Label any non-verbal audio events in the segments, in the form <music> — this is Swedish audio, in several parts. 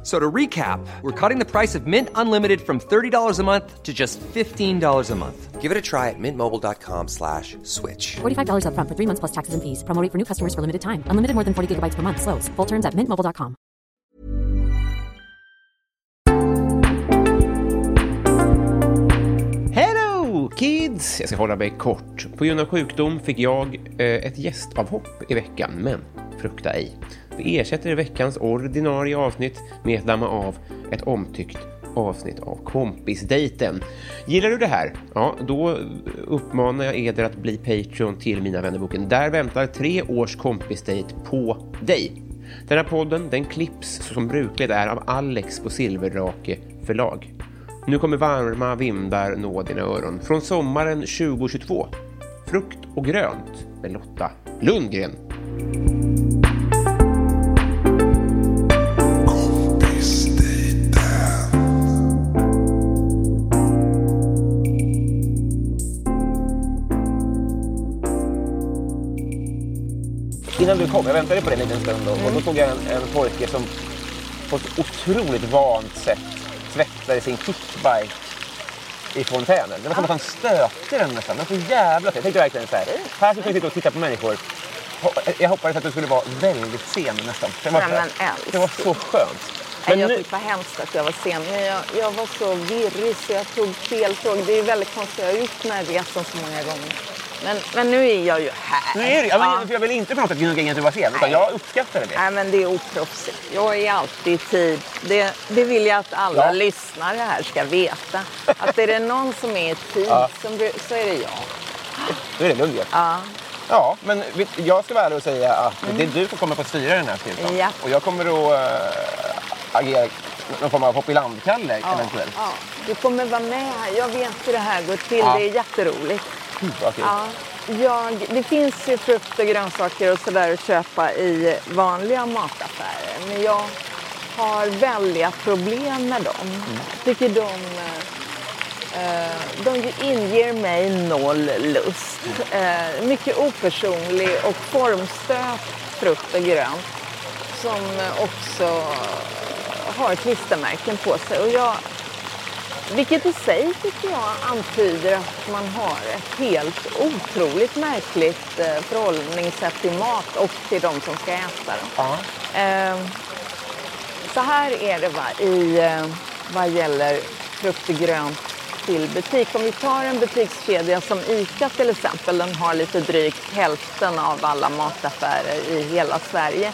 F- So to recap, we're cutting the price of Mint Unlimited from $30 a month to just $15 a month. Give it a try at mintmobile.com slash switch. $45 upfront for three months plus taxes and fees. Promo rate for new customers for limited time. Unlimited more than 40 gigabytes per month. Slows. Full terms at mintmobile.com. Hello kids! Jag ska hålla mig kort. På grund av sjukdom fick jag eh, ett gästavhopp i veckan, men frukta ej. Vi ersätter veckans ordinarie avsnitt med att damma av ett omtyckt avsnitt av Kompisdejten. Gillar du det här? Ja, då uppmanar jag er att bli Patreon till Mina vännerboken. Där väntar tre års kompisdejt på dig. Den här podden den klipps som brukligt är av Alex på Silverdrake förlag. Nu kommer varma vindar nå dina öron från sommaren 2022. Frukt och grönt med Lotta Lundgren. Innan du kom, jag väntade på dig en liten stund då, och då såg jag en, en pojke som på ett otroligt vant sätt tvättade sin kickbike i fontänen. Det var som att han stöpte den nästan. Det var så jävla. Jag tänkte verkligen så här, här ska jag sitta och titta på människor. Jag hoppades att du skulle vara väldigt sen nästan. Det var, Nej, det var så skönt. Men jag nu, tyckte det var hemskt att jag var sen. Men jag, jag var så virrig så jag tog fel tåg. Det är väldigt konstigt. Jag har gjort den här resan så många gånger. Men, men nu är jag ju här. nu är det, ja, men, Ja. för Jag vill inte på något sätt gnugga in att du var sen, utan jag uppskattade det. Nej, men det är oproffsigt. Jag är alltid i tid. Det, det vill jag att alla Ja. lyssnare här ska veta. Att är det någon som är i tid Ja. som, så är det jag. Nu är det Lundgren. Ja. Ja, men jag ska vara ärlig och säga att det är du som kommer få styra den här styrkan. Mm. Ja. Och jag kommer att äh, agera någon form av hopp i land-Kalle eventuellt. Ja. Du kommer vara med här. Jag vet hur det här går till. Ja. Det är jätteroligt. Gud, vad kul. Ja, jag, det finns ju frukt och grönsaker och sådär att köpa i vanliga mataffärer. Men jag har väldiga problem med dem. Jag tycker de, eh, de inger mig noll lust. Eh, mycket opersonlig och formstöpt frukt och grönt som också har klistermärken på sig. Och jag, vilket i sig tycker jag antyder att man har ett helt otroligt märkligt eh, förhållningssätt till mat och till de som ska äta den. Eh, så här är det va, i, eh, vad gäller frukt och grönt till butik. Om vi tar en butikskedja som ICA till exempel, den har lite drygt hälften av alla mataffärer i hela Sverige.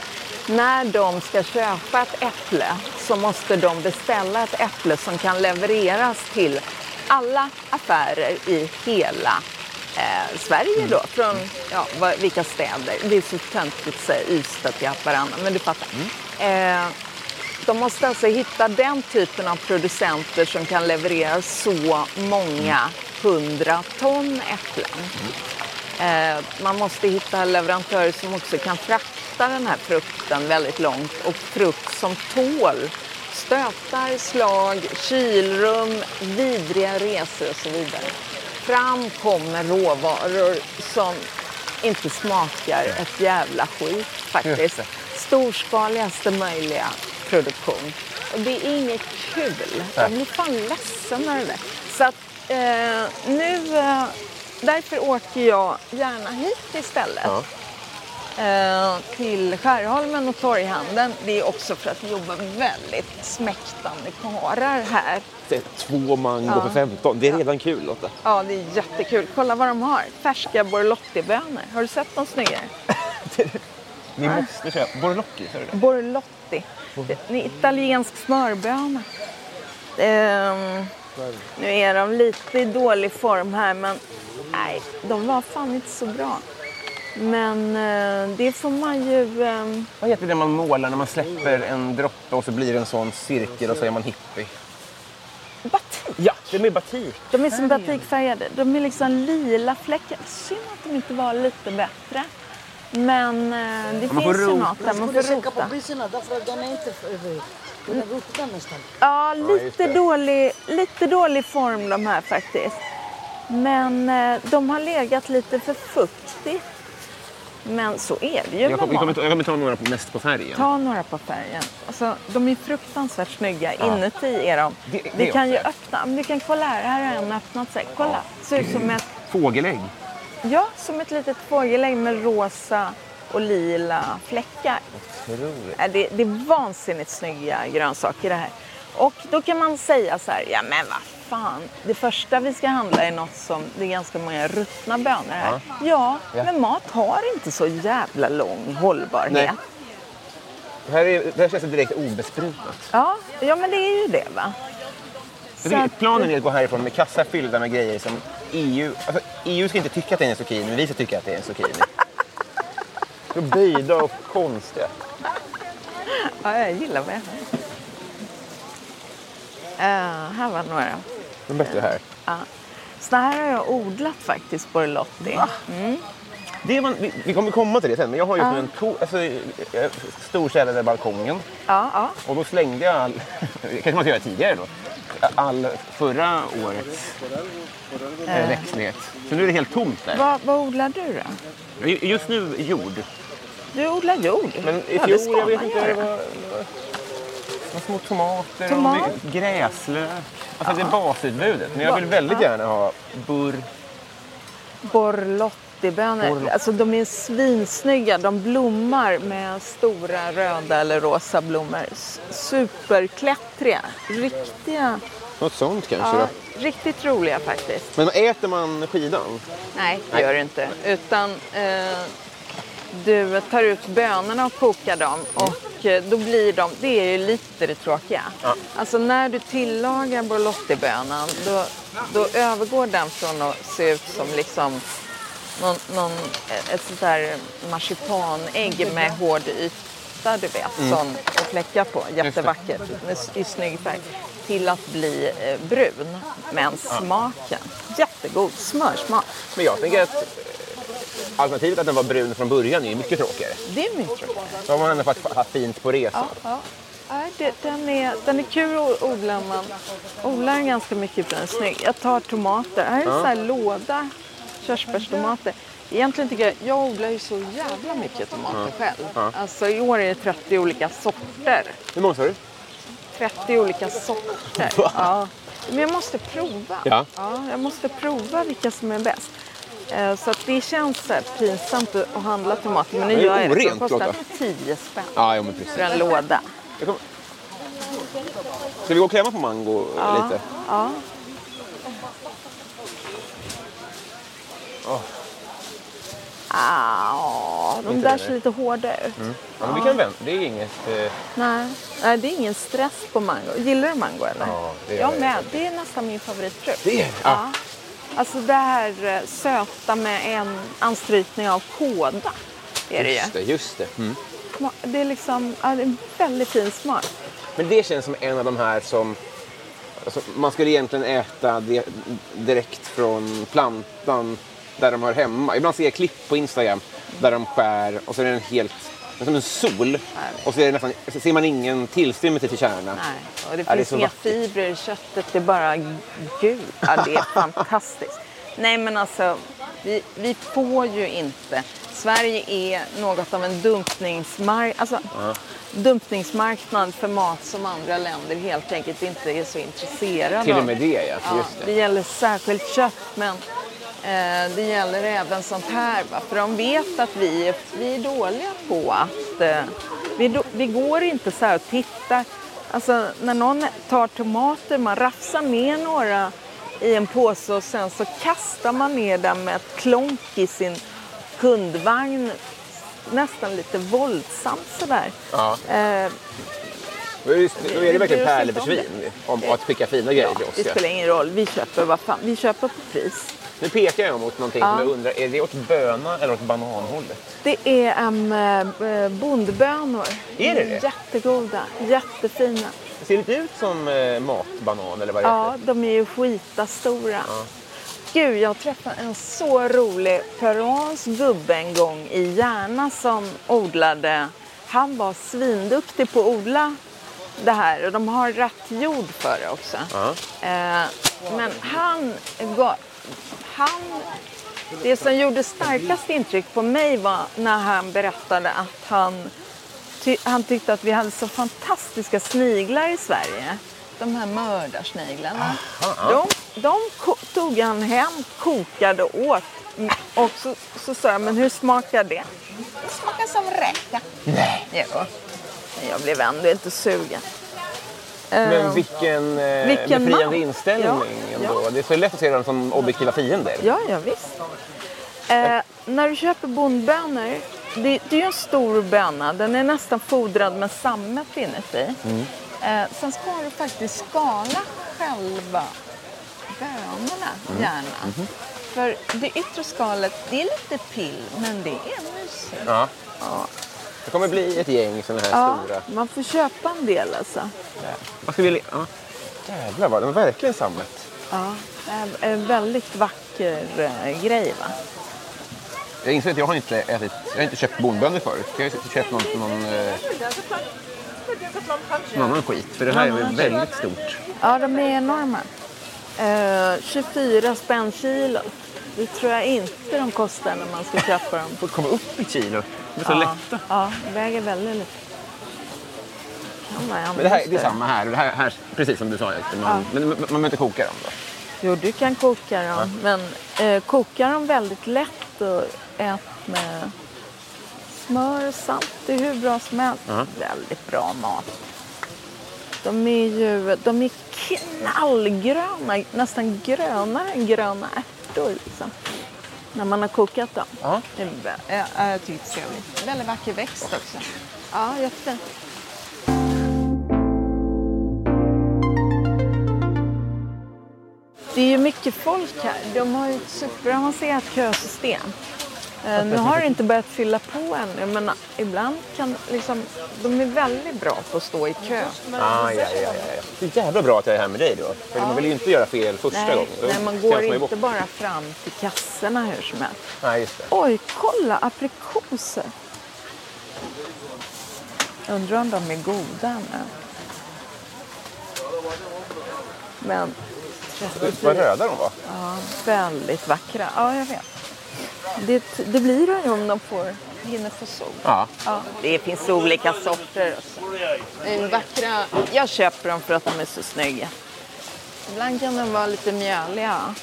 När de ska köpa ett äpple så måste de beställa ett äpple som kan levereras till alla affärer i hela eh, Sverige då. Från ja, vilka städer. Det är så töntigt att säga Ystad till Haparanda, men du fattar. Eh, de måste alltså hitta den typen av producenter som kan leverera så många hundra ton äpplen. Eh, man måste hitta leverantörer som också kan frakta den här frukten väldigt långt och frukt som tål stötar, slag, kylrum, vidriga resor och så vidare. Fram kommer råvaror som inte smakar ett jävla skit faktiskt. Storskaligaste möjliga produktion. Och det är inget kul. Jag blir fan ledsen när det där. Så att eh, nu, eh, därför åker jag gärna hit istället. Ja. Eh, till Skärholmen och torghandeln. Det är också för att vi jobbar väldigt smäktande karlar här. Det är två mango Ja. för 15. Det är redan kul Lotta. Ja, det är jättekul. Kolla vad de har. Färska borlottibönor. Har du sett de snyggare? <laughs> Ni måste köpa. Borlocchi, sa du det? Borlotti. Borlotti. Det är en italiensk smörböna. Ehm, nu är de lite i dålig form här men nej, de var fan inte så bra. Men eh, det får man ju... ehm, Vad heter det man målar när man släpper en droppe och så blir det en sån cirkel och så är man hippie? batik. Ja, det är med batik. De är som batikfärgade. De är liksom lila fläckar. Synd att de inte var lite bättre. Men eh, det Man finns ju rota. något där. Man får söka på rota. priserna därför att den är inte är nästan. Ja, lite, det. dålig, lite dålig form de här faktiskt. Men eh, de har legat lite för fuktigt. Men så är det ju Jag kommer, mat. ta- jag kommer ta några på- mest på färgen. Ta några på färgen. Alltså, de är fruktansvärt snygga. Inuti är de. Det- det Vi kan ju också. öppna. Du kan kolla här. Här har en öppnat sig. Kolla. Ser ut som ett, Fågelägg. ja, som ett litet fågelägg med rosa och lila fläckar. Ja, Det, det är vansinnigt snygga grönsaker det här. Och då kan man säga så här, ja men vad fan, det första vi ska handla är något som, det är ganska många ruttna bönor här. Ja, Ja. men mat har inte så jävla lång hållbarhet. Nej. Det här, är, här känns direkt obesprutat. Ja, ja, men det är ju det va. Det, att- planen är att gå härifrån med kassar fyllda med grejer som EU... Alltså, EU ska inte tycka att det är en zucchini, men vi ska tycka att det är en zucchini. Så böjda och konstiga. Ja, jag gillar vad jag hör. Uh, här var några. De bättre här. Ja. Så här har jag odlat faktiskt, Borlotti. Det man, vi, vi kommer komma till det sen, men jag har just nu en to, alltså, eh, storstädade balkongen. Ja, ja. Och då slängde jag all, <laughs> kanske man ska göra tidigare då, all förra årets eh, växtlighet. Så nu är det helt tomt där. Vad, vad odlar du då? Just nu jord. Du odlar jord. Men i Ja, det fjol, ska jag vet inte, göra. Var små tomater Tomat? och gräslök. Alltså det är basutbudet. Men jag vill väldigt gärna ha burr. Borlottibönor. Borlotti. Alltså de är svinsnygga. De blommar med stora röda eller rosa blommor. Superklättriga. Riktiga. Något sånt kanske Ja, då. riktigt roliga faktiskt. Men äter man skidan? Nej, det Nej. gör det inte. Utan eh, du tar ut bönorna och kokar dem och eh, då blir de, det är ju lite det tråkiga. Alltså när du tillagar borlottibönan då, då övergår den från att se ut som liksom någon, någon, ett sånt där marsipanägg med hård yta, du vet, som och fläckar på. Jättevackert, i snygg färg. Till att bli eh, brun. Men smaken, jättegod smörsmak. Men jag tänker att eh, alternativet att den var brun från början är ju mycket tråkigare. Det är mycket roligt. Då har man ändå fått ha fint på resan. Ja. Nej, det, den, är, den är kul att odla. Man odlar ganska mycket för den snygg. Jag tar tomater. Här är här låda körsbärstomater. Egentligen tycker jag, jag odlar ju så jävla mycket tomater själv. Alltså i år är det 30 olika sorter. Hur många sa du? 30 olika sorter. Ja. Men jag måste prova. Ja. jag måste prova vilka som är bäst. Eh, Så det känns här pinsamt att handla tomater. Men nu är gör jag det. Det kostar Lotta. 10 spänn Ja, ja för en låda. Kommer- Ska vi gå och klämma på mango lite? Ja. Ah, de där ser lite hårda ut. Ja, men vi kan vänta. Det är inget... Eh, Nej. Nej, det är ingen stress på mango. Gillar du mango eller? Ja, det gör jag med. Det är nästan min favoritfrukt. Det är det? Ja. Alltså det här eh, söta med en anstrykning av kåda. Är det ju. just det, just det. Mm. Det är liksom, ja, det är en väldigt fin smak. Men det känns som en av de här som... Alltså, man skulle egentligen äta direkt från plantan där de hör hemma. Ibland ser jag klipp på Instagram där de skär och så är den helt... Som en sol. Och så, är nästan, så ser man ingen tillstymmelse till kärna. Nej, och det är finns inga vackert. fibrer i köttet. Det är bara gud. Ja, det är <laughs> fantastiskt. Nej, men alltså, vi, vi får ju inte. Sverige är något av en dumpningsmark alltså, dumpningsmarknad för mat som andra länder helt enkelt inte är så intresserade Till och av. med det, ja. Ja, det det. gäller särskilt kött, men det gäller även sånt här. För de vet att vi är, vi är dåliga på att... Eh, vi, vi går inte så här och tittar. Alltså när någon tar tomater, man rafsar ner några i en påse och sen så kastar man ner dem med ett klonk i sin kundvagn nästan lite våldsamt sådär. Ja. Eh, Då är det, då är det verkligen om pärleforsvin om att skicka fina grejer till oss. det ja. spelar ingen roll, vi köper vad fan, vi köper på pris. Nu pekar jag mot någonting Ja. som jag undrar, är det åt böna eller åt bananhållet? Det är um, eh, bondbönor. Är det det? Jättegoda, jättefina. Det ser lite ut som eh, matbanan eller vad det Ja, heter. de är ju skitastora. Gud, jag träffade en så rolig peruansk gubbe en gång i Järna som odlade. Han var svinduktig på att odla det här och de har rätt jord för det också. Ja. Eh, men han, gav, han... Det som gjorde starkast intryck på mig var när han berättade att han, ty, han tyckte att vi hade så fantastiska sniglar i Sverige. De här mördarsniglarna. De, de tog han hem, kokade och åt. Och så, så sa jag, men hur smakar det? Det smakar som räka. Nej. Jo. Men jag blev ändå inte sugen. Men Eh, vilken, eh, Vilken befriande mat. inställning Ja, ändå. ja. Det är så lätt att se dem som objektiva fiender. Ja, ja visst. Eh, när du köper bondbönor, det, det är ju en stor böna. Den är nästan fodrad med sammet inuti. Mm. Eh, sen ska du faktiskt skala själva bönorna Mm. gärna. Mhm. För det yttre skalet, det är lite pill, men det är mysigt. Ja. Ja. Det kommer bli ett gäng sådana här Ja, stora. man får köpa en del alltså. Vad ska vi... Ja. Jävlar vad, de verkligen sammet. Ja, det är en väldigt vacker eh, grej va? Jag inser att jag har inte ätit, jag har inte köpt bondbönor förut. Jag har köpt någon, någon, eh, någon annan skit. För det här är väldigt stort. Ja, de är enorma. Eh, 24 spänn kilo. Det tror jag inte de kostar när man ska köpa dem. Får komma upp i kilo. De är så ja, lätta. Ja, väger väldigt lite. Men det här det är samma här. Det här, här precis som du sa. Man, Men man behöver inte koka dem då. Jo, du kan koka dem. Men eh, koka dem väldigt lätt och ät med smör och salt. Det är hur bra som helst. Väldigt bra mat. De är ju de är knallgröna, nästan grönare än gröna ärtor. Liksom, när man har kokat dem. Ja. Det är, vä- ja, ja, jag tycker det är trevligt. Väldigt vacker växt också. Ja, jättefint. Det är ju mycket folk här. De har ju ett superavancerat kösystem. Eh, nu har det inte börjat fylla på ännu, men ibland kan liksom, de är väldigt bra på att stå i kö. Ah, ja, ja, ja, ja. Det är jävla bra att jag är här med dig då. För man vill ju inte göra fel första Nej, gången. Nej, man går inte bort. bara fram till kassorna hur som helst. Nej, just det. Oj, kolla aprikoser! Undrar om de är goda nu. Men 34, Vad röda de var. ja, väldigt vackra. Ja, jag vet. Det, det blir de ju om de får, hinner få sol. Ja. Ja, det finns olika sorter också. Vackra. Jag köper dem för att de är så snygga. Ibland kan de vara lite mjöliga.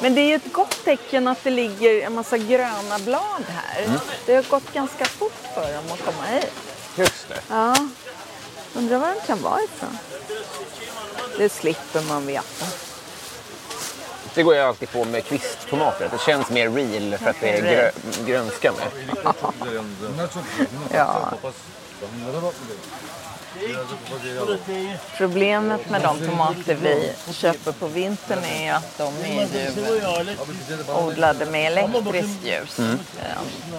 Men det är ju ett gott tecken att det ligger en massa gröna blad här. Det har gått ganska fort för dem att komma hit. Just det. Ja. Undrar var de kan vara ifrån. Det slipper man veta. Det går jag alltid på med kvisttomater. Det känns mer real för att det är grö grönska med. Ja. Problemet med de tomater vi köper på vintern är att de är ju odlade med elektriskt ljus. Mm.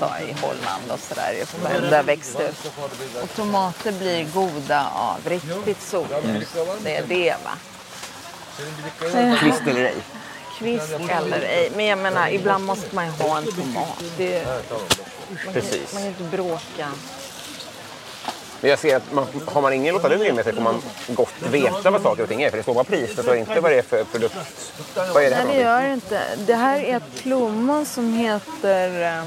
eh, I Holland och sådär. Där upp. Och tomater blir goda av riktigt solljus. Det är det va? Kvist eller ej. Kvist eller ej. Men jag menar, ibland måste man ju ha en tomat. Det, Precis. man kan inte bråka. Men jag ser att man, har man ingen Lotta Lundgren med sig får man gott veta vad saker och ting är. För det står bara pris, det står inte vad det är för produkt. Vad är det här Nej, det gör det inte. Det här är ett plommon som heter eh,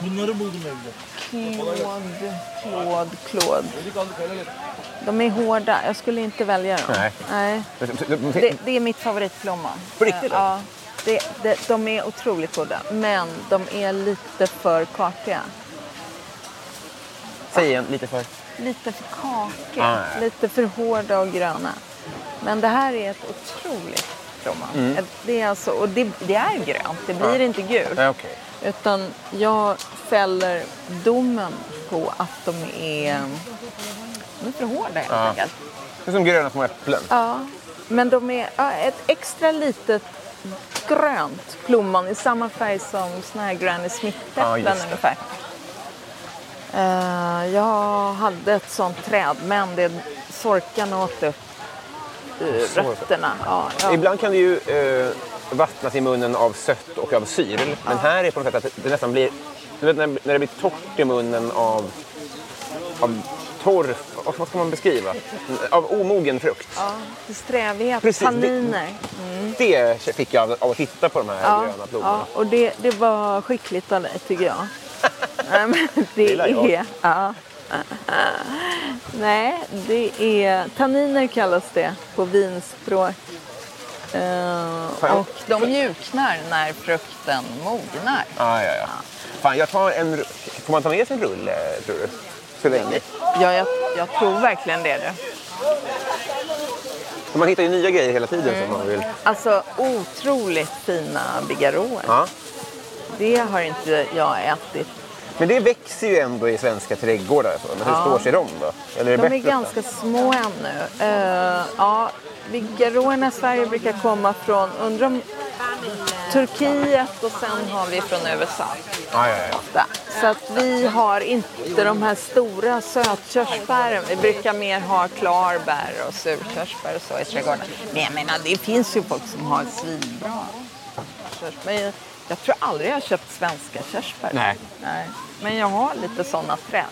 Claude, Claude, Claude. De är hårda. Jag skulle inte välja dem. Nej. Nej. Det, det är mitt favoritplommon. På riktigt Ja. Det, det, de är otroligt goda, men de är lite för kakiga. Säg igen lite för. Lite för kakiga, Ah, ja. lite för hårda och gröna. Men det här är ett otroligt plommon. Mm. Ett- Det är alltså, och det, det är grönt, det blir inte gult. Nej, okej. Utan jag fäller domen på att de är, de är för hårda helt Ja. enkelt. Det är som gröna små äpplen. Ja, men de är ja, ett extra litet grönt plommon i samma färg som såna här Granny Ja, Smith-äpplen det. ungefär. Eh, jag hade ett sånt träd men det sorkan åt upp uh, rötterna. Ja, ja. Ibland kan det ju eh, vattnas i munnen av sött och av syre. Men här är på något sätt att det nästan blir... Du vet när, när det blir torrt i munnen av, av torr... Vad vad ska man beskriva? Av omogen frukt. ja, det strävighet, Precis, det- tanniner. Det fick jag av, att titta på de här Ja, gröna blommorna. ja, och det, det var skickligt av dig tycker jag. <laughs> Det gillar jag. är... Ja. Nej, det är... Tanniner kallas det på vinspråk. Fan, och de mjuknar när frukten mognar. Ah, ja, ja. Fan, jag tar en... Får man ta med sig en rulle, tror du? Så länge? Ja, jag, jag tror verkligen det. För man hittar ju nya grejer hela tiden som man vill... Alltså otroligt fina bigarråer. Ja. Det har inte jag ätit. Men det växer ju ändå i svenska trädgårdar. Så. Men hur står sig de då? Eller är De är ganska små ännu. Uh, ja, bigarråerna i Sverige brukar komma från, undrar om Turkiet och sen har vi från USA. Ja, ja, ja. Så att vi har inte de här stora sötkörsbären. Vi brukar mer ha klarbär och surkörsbär och så i trädgården. Men jag menar, det finns ju folk som har svinbra körsbär. Jag, jag tror aldrig jag har köpt svenska körsbär. Nej. Nej. Men jag har lite sådana träd.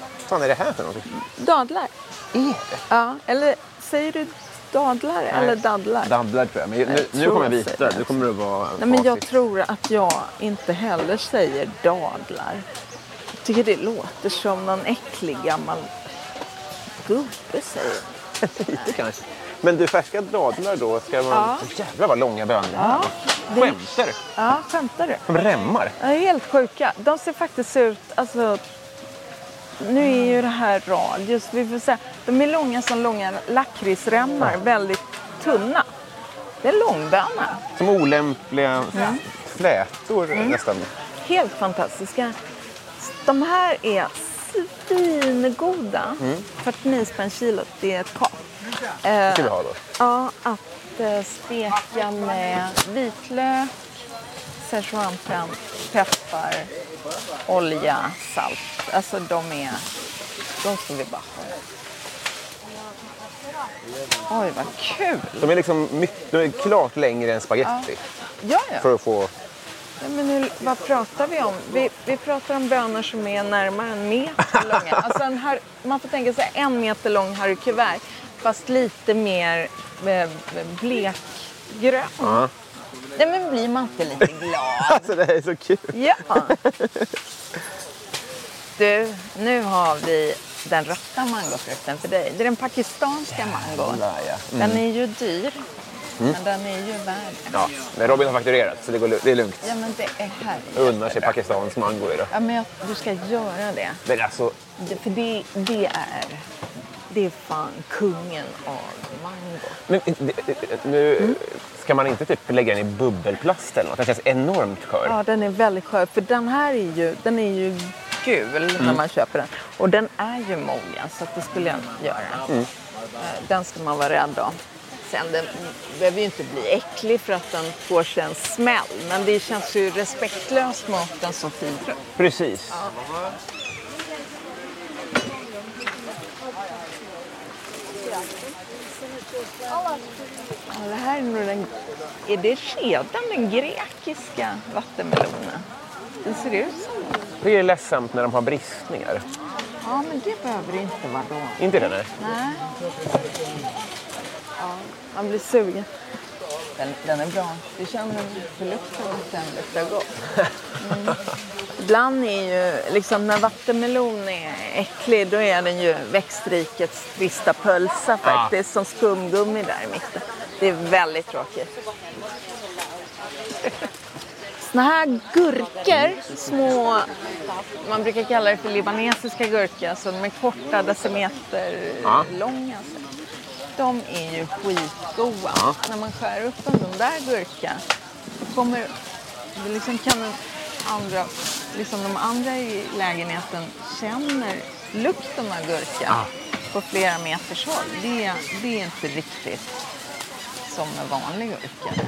Vad fan är det här för något? Dadlar. Är det? Ja, eller säger du dadlar eller dadlar? Dabblar tror jag. Men nu, nu tror kommer jag jag vita. Nu kommer det vara Nej, men jag tror att jag inte heller säger dadlar. Jag tycker det låter som någon äcklig gammal gubbe säger. <laughs> Lite kanske. Men du, färska dadlar då ska man... Ja. Jävlar vad långa bönor. Ja, det- Skämtar du? Ja, skämtar du? De rämmar. De är helt sjuka. De ser faktiskt ut, alltså nu är ju det här radius, vi får säga, de är långa som långa lakritsremmar, väldigt tunna. Det är långböna. Som olämpliga flätor nästan. Helt fantastiska. De här är svingoda. 49 spänn kilot, det är ett kap. Det ska vi ha då. Ja, att eh, steka med vitlök, szechuanpen, peppar, olja, salt. Alltså de är... De ska vi bara ha. Oj, vad kul! De är liksom mycket, de är klart längre än spaghetti. Ja, ja. För att få... Ja, men nu, vad pratar vi om? Vi, vi pratar om bönor som är närmare en meter långa. <laughs> Alltså en har, man får tänka sig en meter lång Harry Kuvert fast lite mer eh, blekgrön. Ja. Nej, men blir man inte lite glad? <laughs> Alltså det här är så kul. Ja. <laughs> Du, nu har vi den rätta mangofrukten för dig. Det är den pakistanska mangon. Ja. Den är ju dyr, men den är ju värd. Ja, men Robin har fakturerat så det, går, det är lugnt. Ja, men det är härligt. Unnar sig Pakistans mango idag. Ja, men jag, du ska göra det. Men alltså, det för det, det är... Det är fan kungen av mango. men, det- det- nu ska man inte typ lägga den i bubbelplast eller något? Den känns enormt skör. Ja, den är väldigt skör. För den här är ju, den är ju gul när man köper den. Och den är ju mogen, så det skulle jag inte göra. Eh, Den ska man vara rädd om. Sen, den behöver ju inte bli äcklig för att den får sig en smäll. Men det känns ju respektlöst mot en så fin frukt. Precis. Ja, det här är nog den... Är det redan den grekiska vattenmelonen? Den ser ut som det. Är ledsamt när de har bristningar. Ja, men det behöver det inte vara då. Inte det? Nej. Nej. Ja, man blir sugen. Den, den är bra. Du känner för lukten att den luktar gott. <laughs> Mm. Ibland är ju, liksom när vattenmelon är äcklig, då är den ju växtrikets trista pölsa faktiskt, som skumgummi där i mitten. Det är väldigt tråkigt. <laughs> Såna här gurkor, små, man brukar kalla det för libanesiska gurkor, alltså de är korta decimeter Ja. långa. så. De är ju skitgoda. När man skär upp en sån där gurka, kommer det liksom kan den andra liksom de andra i lägenheten känner lukten av gurka på flera meters håll. Det, det är inte riktigt som med vanlig gurka.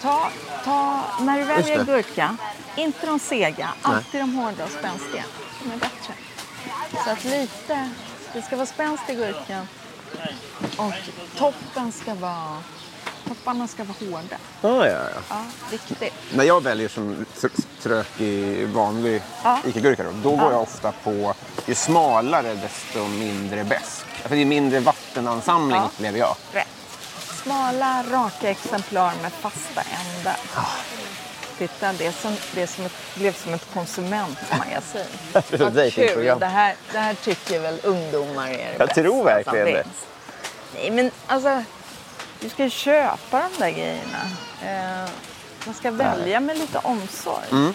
Ta, ta, när du väljer gurka, inte de sega, alltid de hårda och spänstiga. De är bättre. Så att lite, det ska vara spänst i gurkan och toppen ska vara, topparna ska vara hårda. Ah, ja, ja. Ja, viktigt. När jag väljer som tr- trökig vanlig Ja. Ica-gurka då, då går jag ofta på ju smalare desto mindre besk. För det är mindre vattenansamling Ja. upplever jag. Rätt. Smala, raka exemplar med fasta ändar. Titta, det, som, det som ett, blev som ett konsumentmagasin. <laughs> Vad kul! Det här, det här tycker väl ungdomar är det Jag bästa tror verkligen det. Nej, men alltså, du ska ju köpa de där grejerna. Eh, man ska välja med lite omsorg. Mm.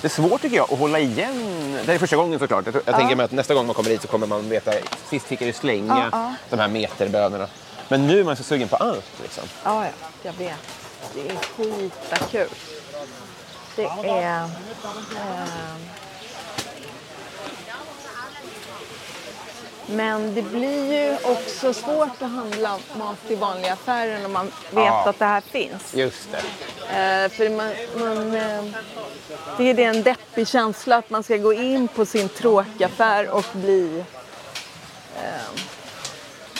Det är svårt tycker jag att hålla igen. Det här är första gången såklart. Jag, jag tänker mig att nästa gång man kommer hit så kommer man veta. Sist fick jag ju slänga Ja, ja. de här meterbönorna. Men nu är man så sugen på allt. Liksom. Ja, ja, jag vet. Det är skitakul. Det är... Eh, men det blir ju också svårt att handla mat i vanliga affärer när man vet Ja. att det här finns. Just det. Eh, för man, man, eh, det är det en deppig känsla att man ska gå in på sin tråkaffär och bli... Eh,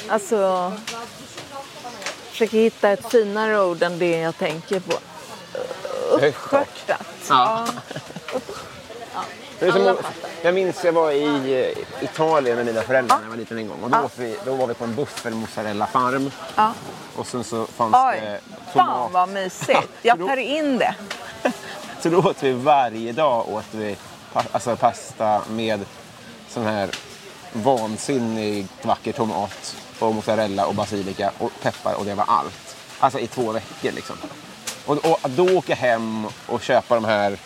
alltså... Försöka hitta ett finare ord än det jag tänker på. Uppskörtat. Ja. Alla att- fattar. jag minns jag var i eh, Italien med mina föräldrar när jag var liten en gång. Och då, åt vi, då var vi på en buffelmozzarella-farm. Ja. Och sen så fanns Oj, det fan vad mysigt. <laughs> Jag tar in det. <laughs> Så då åt vi varje dag åt vi pa- alltså pasta med sån här vansinnigt vacker tomat och mozzarella och basilika och peppar och det var allt. Alltså i två veckor liksom. Och, och då åka hem och köpa de här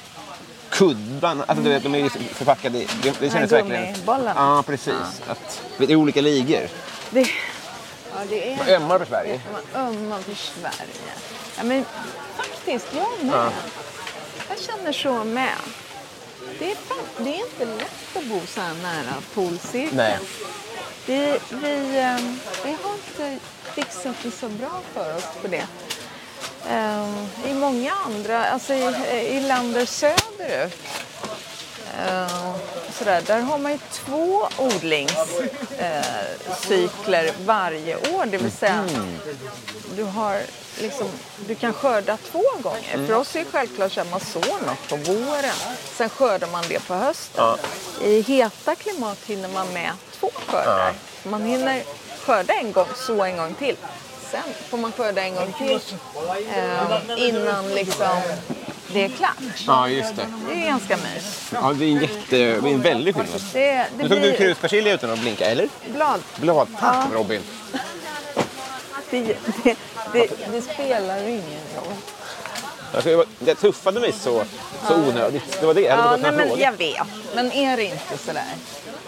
kuddarna, alltså du vet, de är ju förpackade i... Det, det kändes verkligen... gummibollarna. Ja, precis. Att, det är olika ligor. det ja, det är... Man ömmar för Sverige. Man ömmar för Sverige. Ja, men faktiskt, jag med. Jag känner så med. Det är, fan, det är inte lätt att bo så här nära polcirkeln. Nej. Vi, vi, ehm, vi har inte fixat det så bra för oss på det. Ehm, I många andra, alltså i, i länder söderut, ehm, sådär, där har man ju två odlingscykler varje år. Det vill säga, du, har liksom, du kan skörda två gånger. För oss är det självklart att man sår något på våren. Sen skördar man det på hösten. I heta klimat hinner man med två skördar. Man hinner skörda en gång, så en gång till. Sen får man skörda en gång till eh, innan liksom det är klart. Ja, just det. Det är ganska mys. Ja, det är en, jätte, det är en väldig skillnad. Det, det Nu tog du kruspersilja utan att blinka, eller? blad. Bladtapp, Robin. Det, det, det, spelar ingen roll. Alltså, det tuffade mig så, så onödigt. Det var det. Jag Ja, nej, men jag vet. Men är det inte sådär?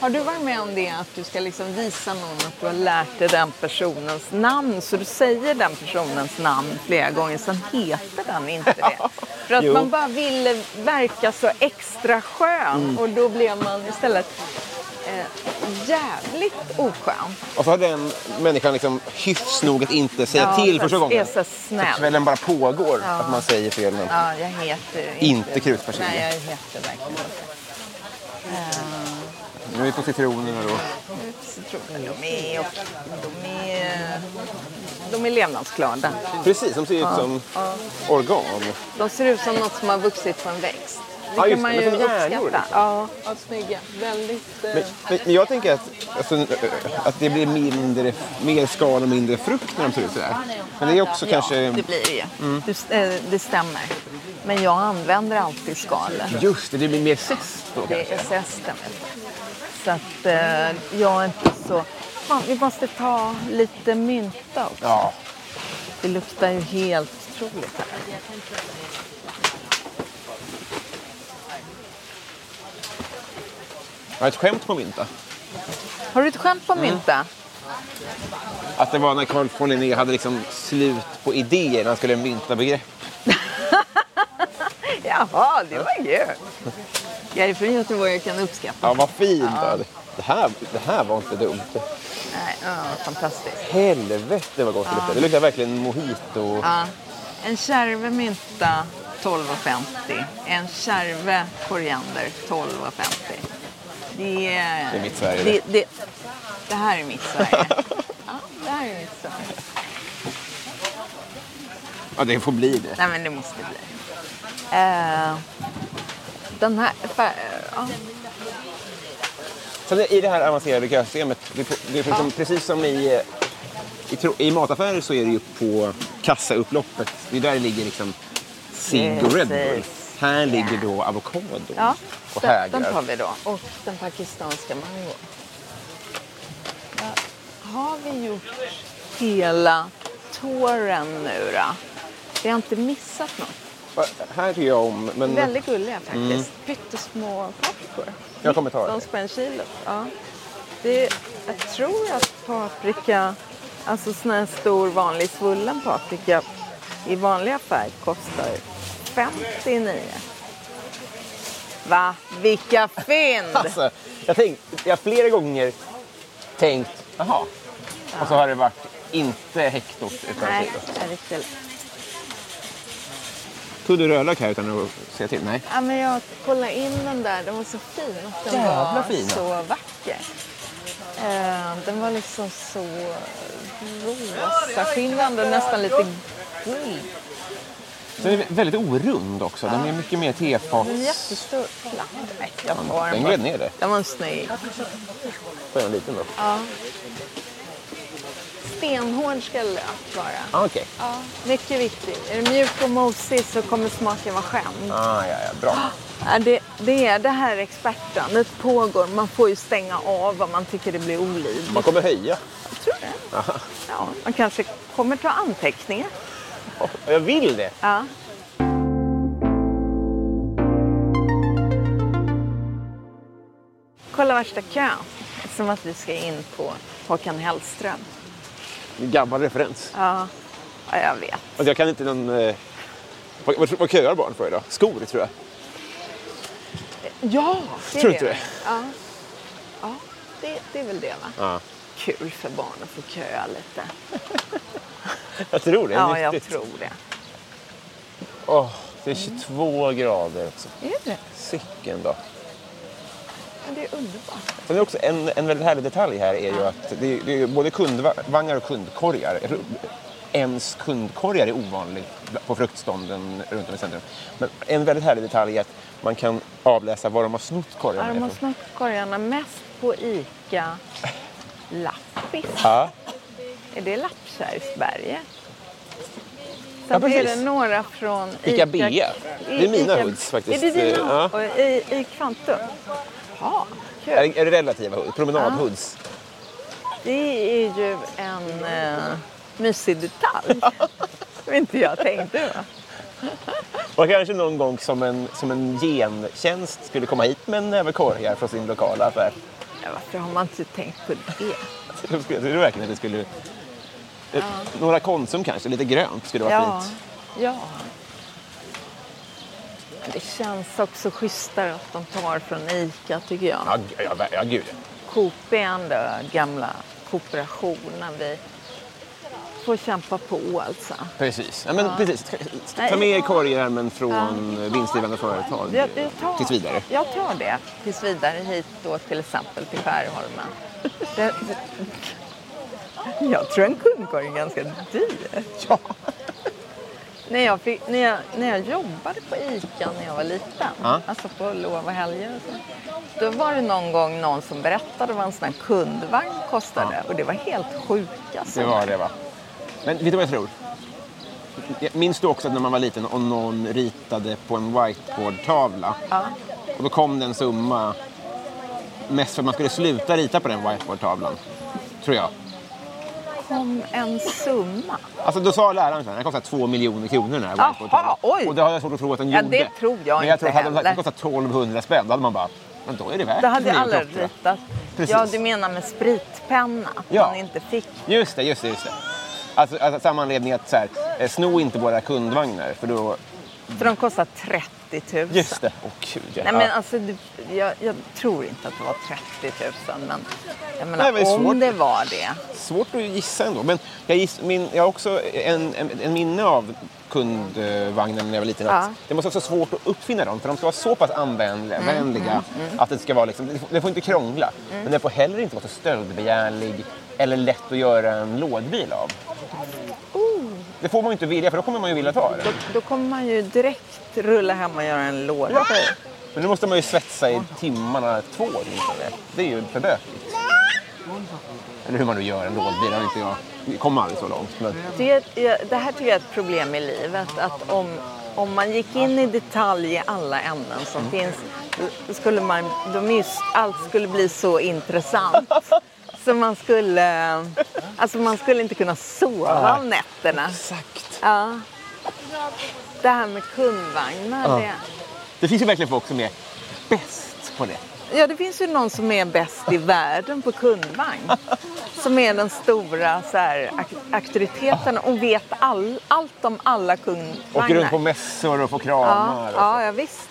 Har du varit med om det att du ska liksom visa någon att du har lärt dig den personens namn så du säger den personens namn flera gånger sen heter den inte det. <laughs> För att Jo. man bara ville verka så extra skön Mm. och då blev man istället eh, jävligt oskön. Och så har den människan liksom hyfs nog att inte säga Ja, till så första gången. är så snäll. kvällen bara pågår att man säger fel namn. Ja, jag heter Inte kruspersilja. Nej, jag heter verkligen inte. Nu är vi på citronerna då. De är, och, de är, de är levnadsglada. Precis, de ser ut som organ. De ser ut som något som har vuxit på en växt. Det Ja, kan just det, man men ju uppskatta. liksom. Ja, ja, snygga. Väldigt... eh, Men, men, men jag tänker att, alltså, att det blir mindre, mer skal och mindre frukt när de ser ut sådär. Men det är också kanske... Ja, det blir det ju. Det, eh, det stämmer. Men jag använder alltid skalet. Just det, det blir mer zest då Det kanske. är zesten. Så att eh, jag är inte så... Fan, vi måste ta lite mynta också. Ja. Det luktar ju helt otroligt här. Jag har ett skämt på mynta. Har du ett skämt Mm. på mynta? Att det var när Carl von Linné hade liksom slut på idéer när han skulle mynta begrepp. <laughs> Jaha, det var kul. Jag är från Göteborg och kan uppskatta. Ja, vad fint. Ja. Det, här, det här var inte dumt. Nej, ja, fantastiskt. Helvete vad gott det luktar. Det luktar verkligen mojito. Ja. En kärve mynta 12,50. En kärve koriander 12,50. Det är... Det är mitt Sverige, Det, det. det, det här är mitt Sverige. <laughs> Ja, det här är mitt Sverige. Ja, det får bli det. Nej, men det måste bli. Eh, den här... För, ja. Sen i det här avancerade kösystemet, det är, på- det är liksom precis som i, i, i mataffärer så är det ju på kassaupploppet. Det är där det ligger liksom cigg och Red Bull. Här ligger då avokado Ja, och den, den tar hägrar. vi då. Och den pakistanska mango. Ja, Har vi gjort hela tåren nu då? Vi har inte missat något. Här tycker jag om, men Väldigt gulliga faktiskt. Pyttesmå paprikor. jag kommer ta De det. spänn kilot. Ja. Det, jag tror att paprika, alltså sån här stor vanlig svullen paprika i vanlig affär kostar 59. Va? Vilka fynd! <laughs> Alltså, jag, tänkt, jag har flera gånger tänkt, jaha. Och så har det varit inte hektot utan Nej, kilot. Tog du rödlök här utan att säga till? Nej. Ja, men jag kollade in den där, den var så fin. Den Jävla var fin. så vacker. Eh, den var liksom så rosa skimrande, nästan lite guld. Den är väldigt orund också. Den är mycket mer tefats... En jättestor. Nej, jag tar Den bara. gled ner det. Den var snygg. Får jag en liten då? Ja. Stenhård ska lök vara. Ah, Okej. Ja, mycket viktigt. Är det mjuk och mosig så kommer smaken vara skämd. Ah, ja, ja, bra. <gasps> Det, det är det här expertdömet pågår. Man får ju stänga av om man tycker det blir olidligt. Man kommer höja. Jag tror det. Ja, man kanske kommer ta anteckningar. Jag vill det. Ja. Kolla värsta kön. Som att vi ska in på Håkan Hellström. Gammal referens. Ja, ja jag vet. Alltså, jag kan inte någon... Eh... Vad, vad, vad köar barn för idag? Skor, tror jag. Ja, det är Tror det. inte det? Ja, ja det, det är väl det va? Ja. Kul för barn att få köa lite. <laughs> Jag tror det. Ja, jag tror det. Åh, det är 22 grader också. Är det? Sicken då. Men det är underbart. Sen är också en, en väldigt härlig detalj här är ju att det är, det är både kundvagnar och kundkorgar. Ens kundkorgar är ovanligt på fruktstånden runt om i centrum. Men en väldigt härlig detalj är att man kan avläsa var de har snott Ja, korgarna de har snott korgarna mest på ICA Lappis. Ja, Är det Lappkärrsberget? Ja, Sen är precis. det några från Ica Bea. Det är mina hoods faktiskt. Är det dina? Ja. I, I Kvantum? Ja, kul. är, är det relativa hoods? Promenadhoods? Det är ju en uh, mysig detalj. <laughs> Som inte jag tänkte va? <laughs> Och kanske någon gång som en, som en gentjänst skulle komma hit med en näve korgar från sin lokala affär. Ja, varför har man inte tänkt på det? <laughs> Jag tror verkligen att det skulle... eh, Några Konsum kanske, lite grönt skulle vara Ja, fint. ja. Det känns också schysstare att de tar från ICA tycker jag. Ja, ja, ja, gud. Coop är ändå gamla kooperationen. Vi får kämpa på alltså. Precis. Ja, men precis. Ta med er korgärmen från vinstdrivande företag Jag, jag tar, tills vidare. Jag tar det tills vidare hit då till exempel till Skärholmen. Det, det, jag tror en kundkorg är ganska dyr. Ja. När jag, fick, när, jag, när jag jobbade på ICA när jag var liten, Ja. alltså på lov och helger och så, då var det någon gång någon som berättade vad en sån här kundvagn kostade och det var helt sjuka Det var det va. Men vet du vad jag tror? Minns du också att när man var liten och någon ritade på en whiteboardtavla Ja. och då kom det en summa mest för att man skulle sluta rita på den whiteboardtavlan. Tror jag. Kom en summa. Alltså då sa läraren här, den kostar två miljoner kronor den här whiteboardtavlan. oj. Och det har jag svårt att tro att den Ja, gjorde. det tror jag Men jag inte tror att hade den kostat 1200 spänn, då hade man bara, men då är det värt Det hade alla ritat. Precis. Ja, du menar med spritpenna? Att Ja. man inte fick. Just det, just det, just det. Alltså, alltså samma anledning att så här, eh, sno inte våra kundvagnar för då, För de kostar 30 30 000. Just det. Åh gud, ja. Nej, men alltså, jag, jag tror inte att det var 30 000, men jag menar, Nej, men om det var det. Svårt att gissa ändå. Men jag, giss, min, jag har också en, en, en minne av kundvagnen när jag var liten. Att Ja. Det måste också vara svårt att uppfinna dem för de ska vara så pass använliga Mm, vänliga att det ska vara liksom, det får- det får inte krångla. Men den får heller inte vara så stöldbegärlig eller lätt att göra en lådbil av. Det får man ju inte vilja för då kommer man ju vilja ta det. Då, då kommer man ju direkt rulla hem och göra en låda. Men nu måste man ju svetsa i timmarna två åtminstone. Det är ju för bökigt. Eller hur man nu gör en lådbil. har inte jag jag kommer aldrig så långt. Men... Det, det här tycker jag är ett problem i livet. Att om, om man gick in i detalj i alla ämnen som finns, då- då skulle man, just, allt skulle bli så intressant. <laughs> Så man skulle, alltså man skulle inte kunna sova om nätterna. Exakt. Ja. Det här med kundvagnar. Det, Det finns ju verkligen folk som är bäst på det. ja, det finns ju någon som är bäst i världen på kundvagn. <laughs> Som är den stora så här, auktoriteten och vet all, allt om alla kundvagnar. Åker runt på mässor och får kramar. Ja, och ja, ja visst.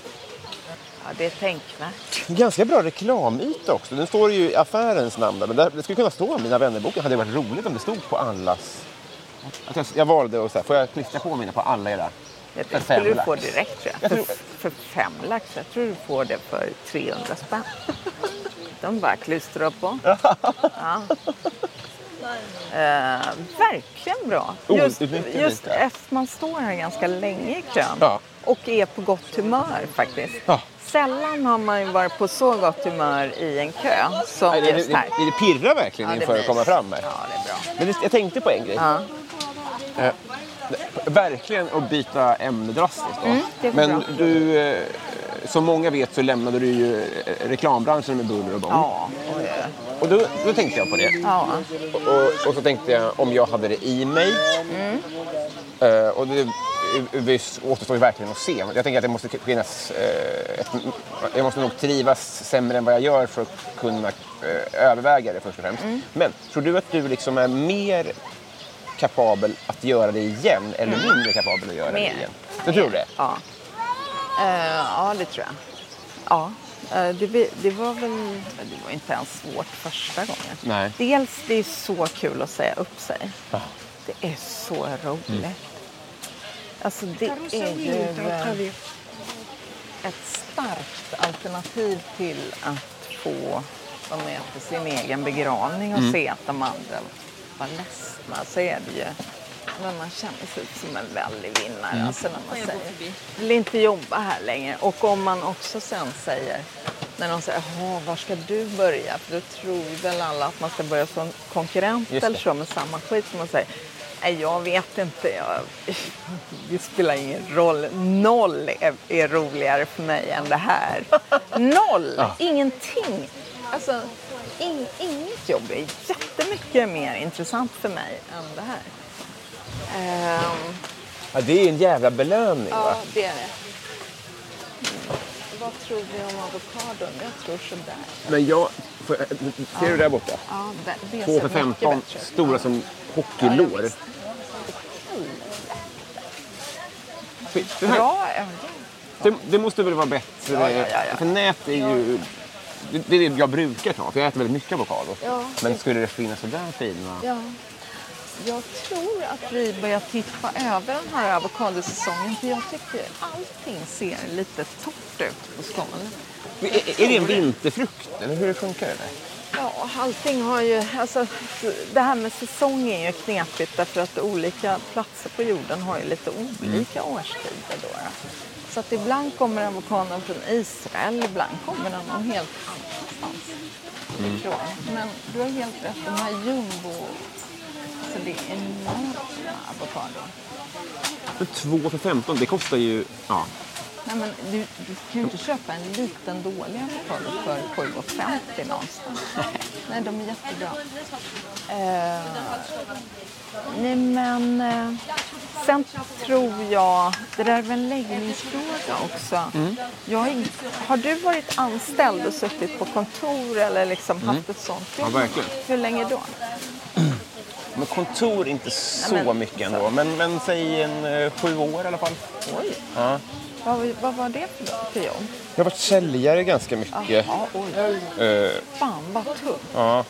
Ja, det är tänkvärt. Ganska bra reklamyta också. Nu står det ju i affärens namn där. Men det, det skulle kunna stå Mina vännerboken. Hade varit roligt om det stod på allas. Att jag, jag valde att säga, får jag klistra på mina på alla era? Det För skulle du få direkt tror Jag jag. tror- För, för fem lax. Jag tror du får det för 300 spänn. <laughs> De bara klistrar på. Ja. Eh, verkligen bra. Just, Outnyttjad just efter man står här ganska länge i kön Ja. och är på gott humör faktiskt. Ja. Sällan har man ju varit på så gott humör i en kö som Nej, just här. det, det pirrar verkligen Ja, inför att komma fram här. Ja, det är bra. Men det, jag tänkte på en grej. Ja. Eh, verkligen att byta ämne drastiskt. Då. Mm, Men bra. du, eh, som många vet så lämnade du ju eh, reklambranschen med buller och bång. Ja. Och då, då tänkte jag på det. ja. Och, och, och så tänkte jag om jag hade det i mig. Mm. Eh, och det, det återstår ju verkligen att se. Jag tänker att det måste finnas... eh, ett, jag måste nog trivas sämre än vad jag gör för att kunna eh, överväga det först och främst. Mm. Men tror du att du liksom är mer kapabel att göra det igen eller mindre kapabel att göra Mm. Mer. det igen? Du tror det? Ja, Eh, ja det tror jag. Ja, eh, det, det var väl det var inte ens svårt första gången. Nej. Dels det är så kul att säga upp sig. Det är så roligt. Alltså det är ju eh, ett starkt alternativ till att få med på sin egen begravning och se att de andra var ledsna så är det ju men man känner sig som en väldig vinnare. Alltså när man säger, vill inte jobba här längre. Och om man också sen säger, när de säger, jaha, var ska du börja? För då tror väl alla att man ska börja som konkurrent eller så med samma skit som man säger. Nej, jag vet inte. Jag, det spelar ingen roll. Noll är, är roligare för mig än det här. Noll! Ingenting. Alltså, in, inget jobb är jättemycket mer intressant för mig än det här. Ehm, Ja, det är en jävla belöning va? ja, det är det. Mm. Vad tror vi om avokadon? Jag tror sådär. Men jag... Får ser du där borta? Ja, det, det Två för mycket 15, bättre ut. stora som Ja, hockeylår. visst. Skit, det här- ja, Det, det måste väl vara bättre? Ja, ja, ja. För nät är ju... Det, är det jag brukar ta, för jag äter väldigt mycket avokado. Men skulle det finnas sådär fina? Ja. Jag tror att vi börjar tippa över den här avokadosäsongen för jag tycker allting ser lite torrt ut på Skåne. Är, är det en vinterfrukt, eller hur funkar det? Där? Ja, allting har ju... Alltså, det här med säsong är ju knepigt därför att olika platser på jorden har ju lite olika årstider. Då. Så att ibland kommer avokadon från Israel, ibland kommer den någon helt annanstans ifrån. Men du har helt rätt, de här jumbo... Alltså det är enorma avokadon. Men två för 15, det kostar ju... Ja. Nej, men du, du kan ju inte köpa en liten dålig avokado för 7,50 någonstans. Nej, de är jättebra. Eh, nej, men eh, sen tror jag, det där är väl en läggningsfråga också. Jag är, har du varit anställd och suttit på kontor eller liksom haft ett sånt jobb? Ja, verkligen. Hur länge då? <clears throat> Men kontor inte så Nej, men- mycket ändå. Men, men säg en eh, sju år i alla fall. Oj. Ja. Vad, vad var det för, jobb? Jag har varit säljare ganska mycket. Ja, oj. Eh, Fan vad tungt. ja.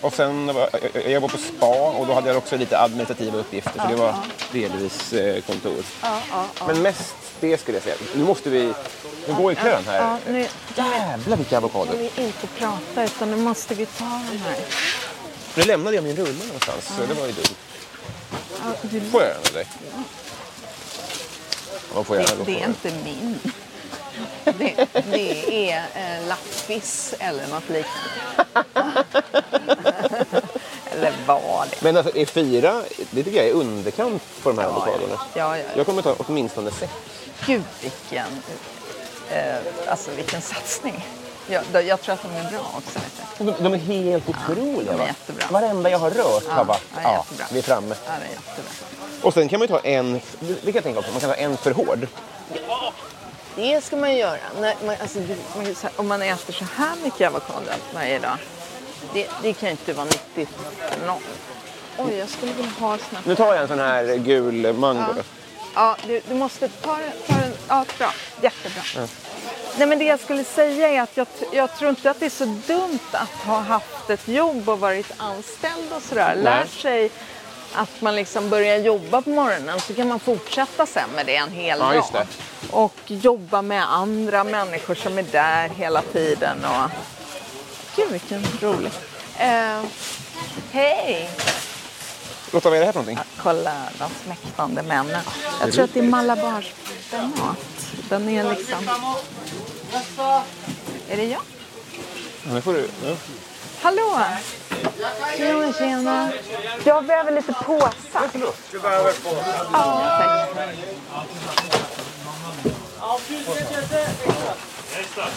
Och sen var, jag, jag jobbade på spa och då hade jag också lite administrativa uppgifter. Så det var delvis eh, kontor. Ja, ja, ja. Men mest det skulle jag säga. Nu måste vi... Nu går ju kön här. Ja, nu, Jävlar vilka avokador. nu vi inte prata utan nu måste vi ta den här. Nu lämnade jag min rulle någonstans. Så det var ju dumt. Ja, du, Får jag den av Ja, får jag det, det är inte min. <laughs> Det, det är eh, lappis eller något liknande. <laughs> eller vad det Men alltså, är fyra, det tycker jag är underkant på de här avokadorna. Ja, ja, ja. Jag kommer ta åtminstone sex. Gud vilken, eh, alltså vilken satsning. Jag, då- jag tror att de är bra också. De, de är helt otroliga. de är va? jättebra. Varenda jag har rört har varit, ja, ja, vi är framme. Ja, det är jättebra. Och sen kan man ju ta en, det kan jag tänka på, man kan ta en för hård. Det ska man göra. När man, alltså, man, om man äter så här mycket avokado varje dag. Det, det kan ju inte vara nyttigt för någon. Oj, jag skulle vilja ha såna Nu tar jag en sån här gul mango då. Ja, du, du måste ta den. Ta den. Ja, bra. Jättebra. Nej, men det jag skulle säga är att jag, jag tror inte att det är så dumt att ha haft ett jobb och varit anställd och sådär. Lärt sig att man liksom börjar jobba på morgonen så kan man fortsätta sen med det en hel Ja, dag. Och jobba med andra människor som är där hela tiden. Och... Gud vilken rolig. Eh, Hej! Lotta, vad är det här för någonting? Kolla de smäktande männen. Jag tror att det är malabarspenat. Den är liksom... Är det jag? Ja, nu får du... Ja. Hallå! Tjena, tjena. Jag behöver lite påsar. Ja, tack.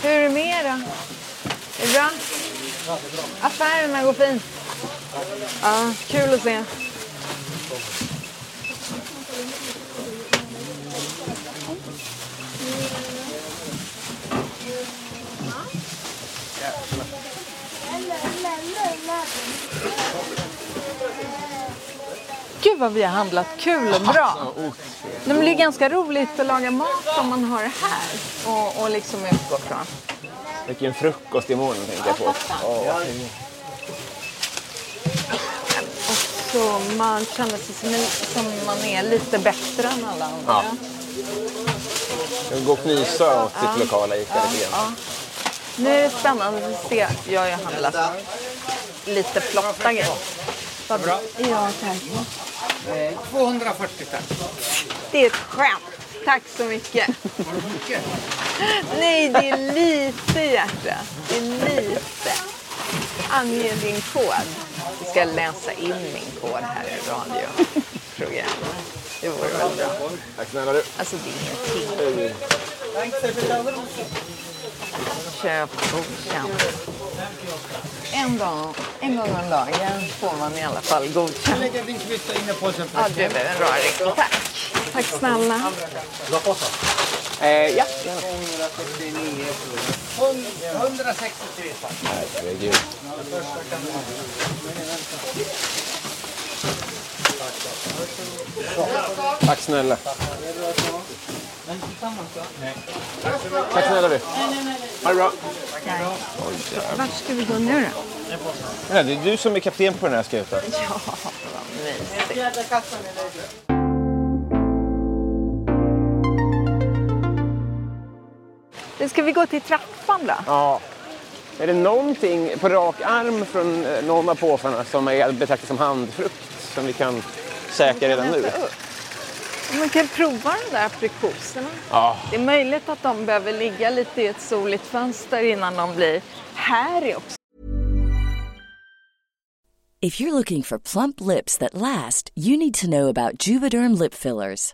Hur är det med er då? Är det bra? Affärerna går fint. Ja, kul att se. Gud vad vi har handlat kul och bra. Nej, men det är ganska roligt att laga mat om man har här och, och liksom utgå från. Vilken frukost imorgon tänker jag på. Och så man känner sig som, som man är lite bättre än alla andra. Ja. Jag går och knysa åt sitt lokala Ica lite grann. Nu är det spännande att se. Jag har ju handlat lite flotta grejer. Vad bra. Ja, tack. 240 tack. Det är ett skämt. Tack så mycket. Nej, det är lite hjärta. Det är lite. Ange din kod. Vi ska läsa in min kod här i radioprogrammet. Det vore väl bra. Tack snälla du. Alltså det är ingenting. Köp godkänt. En, dag, en gång om dagen får man i alla fall godkänt. Ja, du är en raring. Tack. Tack snälla. Eh, ja. 269 163 tack. Herregud. Tack snälla. Tack snälla du. Ha det bra. Vart ska vi gå nu då? Ja, det är du som är kapten på den här skutan. Ja, vad mysigt. Ska vi gå till trappan då? Ja. Är det någonting på rak arm från eh, någon av påsarna som är att betrakta som handfrukt som vi kan säkra redan nu? Upp. Man kan prova de där aprikoserna. Ja. Det är möjligt att de behöver ligga lite i ett soligt fönster innan de blir här också. If you're looking for plump lips that last, you need to know about Juvederm lip fillers.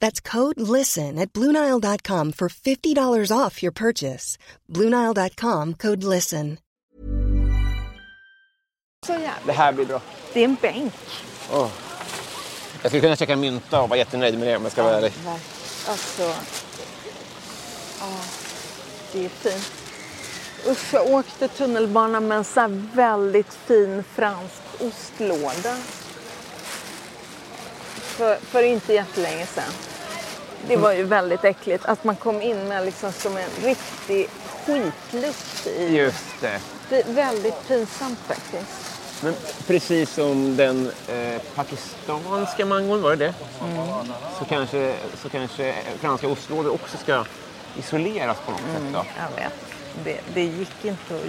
That's code LISTEN at Bluenile.com for $50 off your purchase. Bluenile.com code LISTEN. Så. Det här blir bra. Det är en bänk. Åh. Jag skulle kunna käka mynta och vara jättenöjd med det om jag ska vara ärlig. Alltså, ja, det är fint. Usch, jag åkte tunnelbana med en sån här väldigt fin fransk ostlåda. För, för inte jättelänge sedan. Det var ju väldigt äckligt att man kom in med liksom som en riktig skitlukt i. Just det. Det är väldigt pinsamt faktiskt. Men precis som den eh, pakistanska mangon, var det det? Så, kanske, så kanske franska ostlådor också ska isoleras på något sätt då. Jag vet. Det, det gick inte att...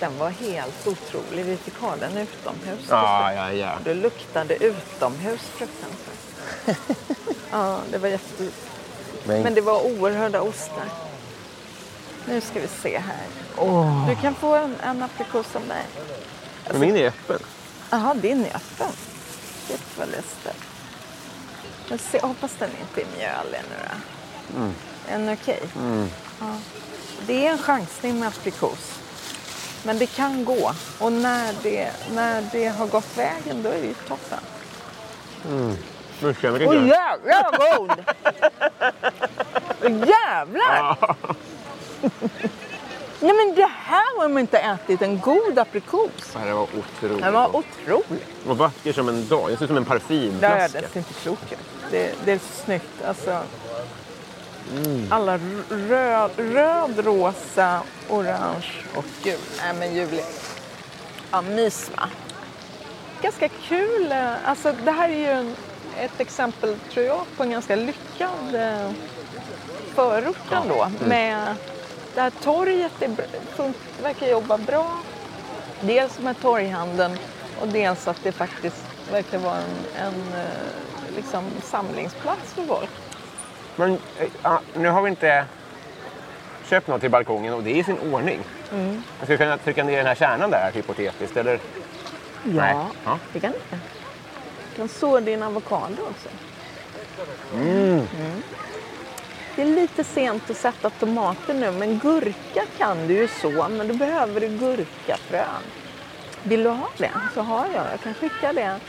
Den var helt otrolig. Vi fick ha den utomhus. Ja, ja, ja. Det luktade utomhus fruktansvärt. <laughs> ja, det var jätte... Men, Men det var oerhörda ostar. Nu ska vi se här. Du kan få en, en aprikos av mig. men min är öppen. Jaha, din är öppen. Shit vad lustigt. Men se, hoppas den inte är mjölig nu då. Mm. Är den okej? Ja. Det är en chansning med aprikos. Men det kan gå. Och när det, när det har gått vägen då är det ju toppen. Nu känner Åh jag jävlar vad god! <laughs> Åh, jävlar! <laughs> Nej men det här har man inte ätit. En god aprikos. Det här var otroligt. Den var otrolig. Och vacker som en dag. Jag ser ut som en Det är parfymflaska. det inte klokt det, det är så snyggt. Alltså, Alla r- röd, röd, rosa, orange och gul. Nej men ljuvligt. Ja, mys va? Ganska kul. eh, Alltså det här är ju en, ett exempel tror jag på en ganska lyckad eh, förort ändå. Med det här torget fun- verkar jobba bra. Dels med torghandeln och dels att det faktiskt verkar vara en, en eh, liksom samlingsplats för folk. Men eh, ja, nu har vi inte köpt något till balkongen och det är i sin ordning. Mm. Jag skulle kunna trycka ner den här kärnan där hypotetiskt. Eller? Nej. Ja, Ja. det kan du. Kan så din avokado också. Mm. Det är lite sent att sätta tomater nu, men gurka kan du ju så. Men då behöver du gurkafrön. Vill du ha det så har jag. Jag kan skicka det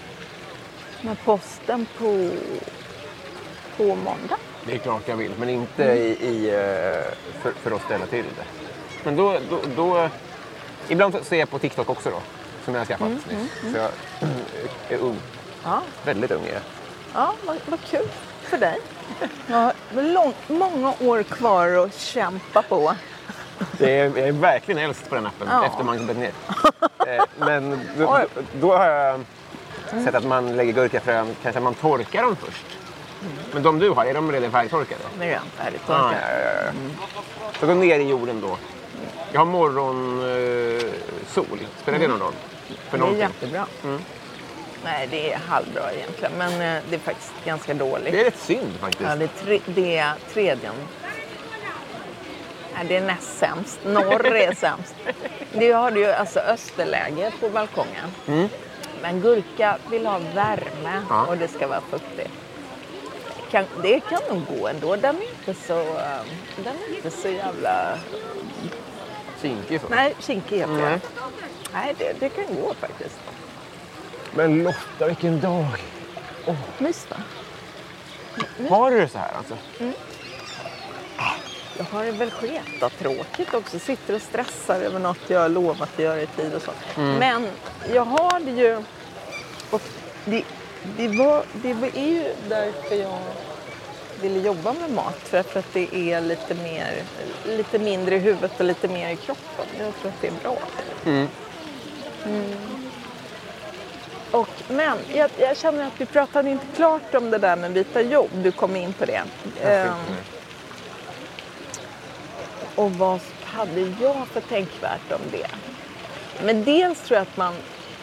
med posten på, på måndag. Det är klart jag vill, men inte i, i, eh, för, för att ställa till det. Men då, då, då... Ibland så ser jag på TikTok också då, som jag har skaffat nyss. Så jag <clears throat> är ung. Ja, Väldigt ung är ja vad, vad kul för dig. Jag har lång, många år kvar att kämpa på. Det är, jag är verkligen äldst på den appen Ja. efter man gått ner. <laughs> Eh, Men då, då har jag sett att man lägger gurkafrön, kanske man torkar dem först. Men de du har, är de redan färdigtorkade? Nu är jag färdig Ah, ja, ja, ja. Så gå ner i jorden då. Jag har morgonsol. sol. Spelar det någon roll? För Det är någonting? jättebra. Nej, det är halvbra egentligen, men eh, det är faktiskt ganska dåligt. Det är rätt synd faktiskt. Ja, det, är tre, det är tredjen. Nej, det är näst sämst. Norr är <laughs> sämst. Du har ju alltså österläge på balkongen. Men gurka vill ha värme Ja. och det ska vara fuktigt. Kan, det kan nog gå ändå. Den är inte så, eh, den är inte så jävla... Kinkig. Nej, kinkig heter Nej. det. Nej, det, det kan gå faktiskt. Men Lotta, vilken dag! Mys va? Har du det så här alltså? jag har det väl tråkigt också. Sitter och stressar över något jag har lovat att göra i tid och så. Mm. Men jag har det ju... Och det, det, var, det är ju därför jag ville jobba med mat. För att det är lite, mer, lite mindre i huvudet och lite mer i kroppen. Jag tror att det är bra. Mm. Mm. Och, men jag, jag känner att vi pratade inte klart om det där med byta jobb. Du kom in på det. Ehm, och vad hade jag för tänkvärt om det? Men dels tror jag att man,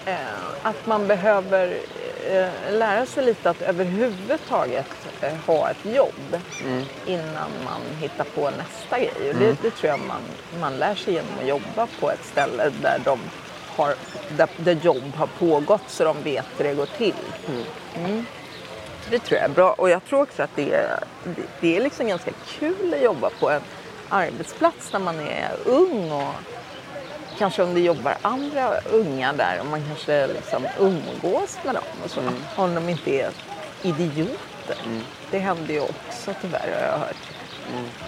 eh, att man behöver eh, lära sig lite att överhuvudtaget eh, ha ett jobb innan man hittar på nästa grej. Och det, Mm. det tror jag man, man lär sig genom att jobba på ett ställe där, de har, där, där jobb har pågått så de vet hur det går till. Mm. Det tror jag är bra. Och jag tror också att det är, det, det är liksom ganska kul att jobba på en arbetsplats när man är ung och kanske om det jobbar andra unga där och man kanske liksom umgås med dem och så. Om de inte är idioter. Det händer ju också tyvärr har jag hört.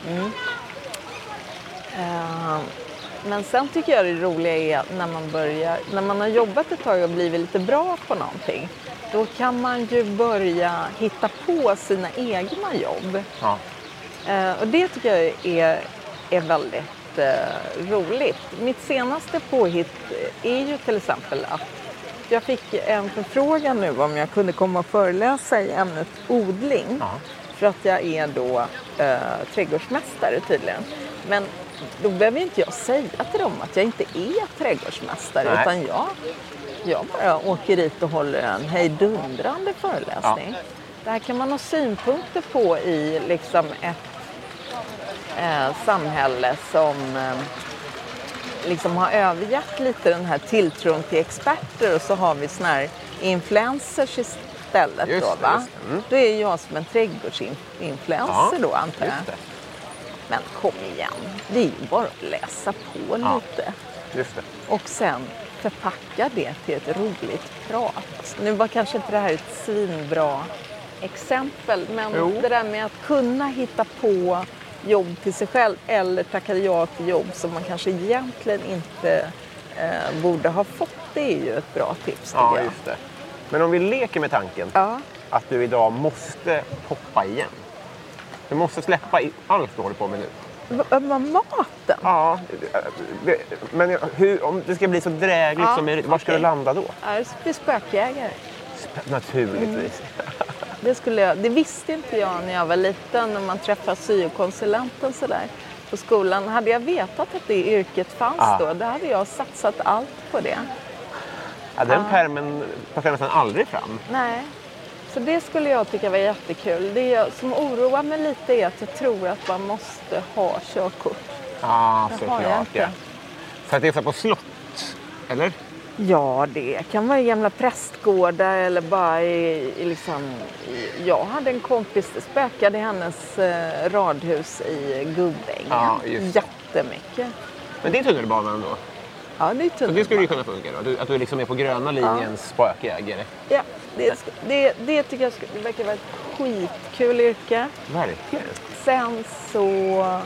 Mm. Eh, Men sen tycker jag det roliga är när man börjar, när man har jobbat ett tag och blivit lite bra på någonting. Då kan man ju börja hitta på sina egna jobb. Ja. Eh, och det tycker jag är, är väldigt eh, roligt. Mitt senaste påhitt är ju till exempel att jag fick en förfrågan nu om jag kunde komma och föreläsa i ämnet odling. För att jag är då eh, trädgårdsmästare tydligen. Men då behöver inte jag säga till dem att jag inte är trädgårdsmästare Nej. utan jag, jag bara åker dit och håller en hejdundrande föreläsning. Det här kan man ha synpunkter på i liksom ett eh, samhälle som eh, liksom har övergett lite den här tilltron till experter och så har vi såna här influencers istället. Just då, va? just. Mm. då är jag som en trädgårdsinfluencer Ja, då antar jag. Men kom igen, det är ju bara att läsa på Ja. lite. Just det. Och sen förpacka det till ett roligt prat. Nu var kanske inte det här ett svinbra exempel, men Jo. det där med att kunna hitta på jobb till sig själv eller tacka ja till jobb som man kanske egentligen inte eh, borde ha fått, det är ju ett bra tips Ja, just det. Men om vi leker med tanken Ja. att du idag måste hoppa igen. Du måste släppa i allt du håller på med nu. Vad maten? Ja, det- men hur, om det ska bli så drägligt Ja, som möjligt, var ska okej. du landa då? Ja, Jag ska bli spökjägare. Naturligtvis. Det, skulle jag, det visste inte jag när jag var liten, när man träffade syokonsulenten sådär på skolan. Hade jag vetat att det yrket fanns Ah. då, då hade jag satsat allt på det. Ja, den Ja. pärmen plockar nästan aldrig fram. Nej. Så det skulle jag tycka var jättekul. Det som oroar mig lite är att jag tror att man måste ha körkort. Ja, jag såklart. Ja. För att det är så på slott, eller? Ja, det kan vara i gamla prästgårdar eller bara i, i liksom... I, jag hade en kompis, det spökade i hennes eh, radhus i Gubbängen. Ja, just. Jättemycket. Men det är tunnelbanan då? Ja, det är Så det skulle ju kunna funka då? Du- Att du liksom är på gröna linjens spökjägare? Ja, det, det, det tycker jag det verkar vara ett skitkul yrke. Verkligen. Sen så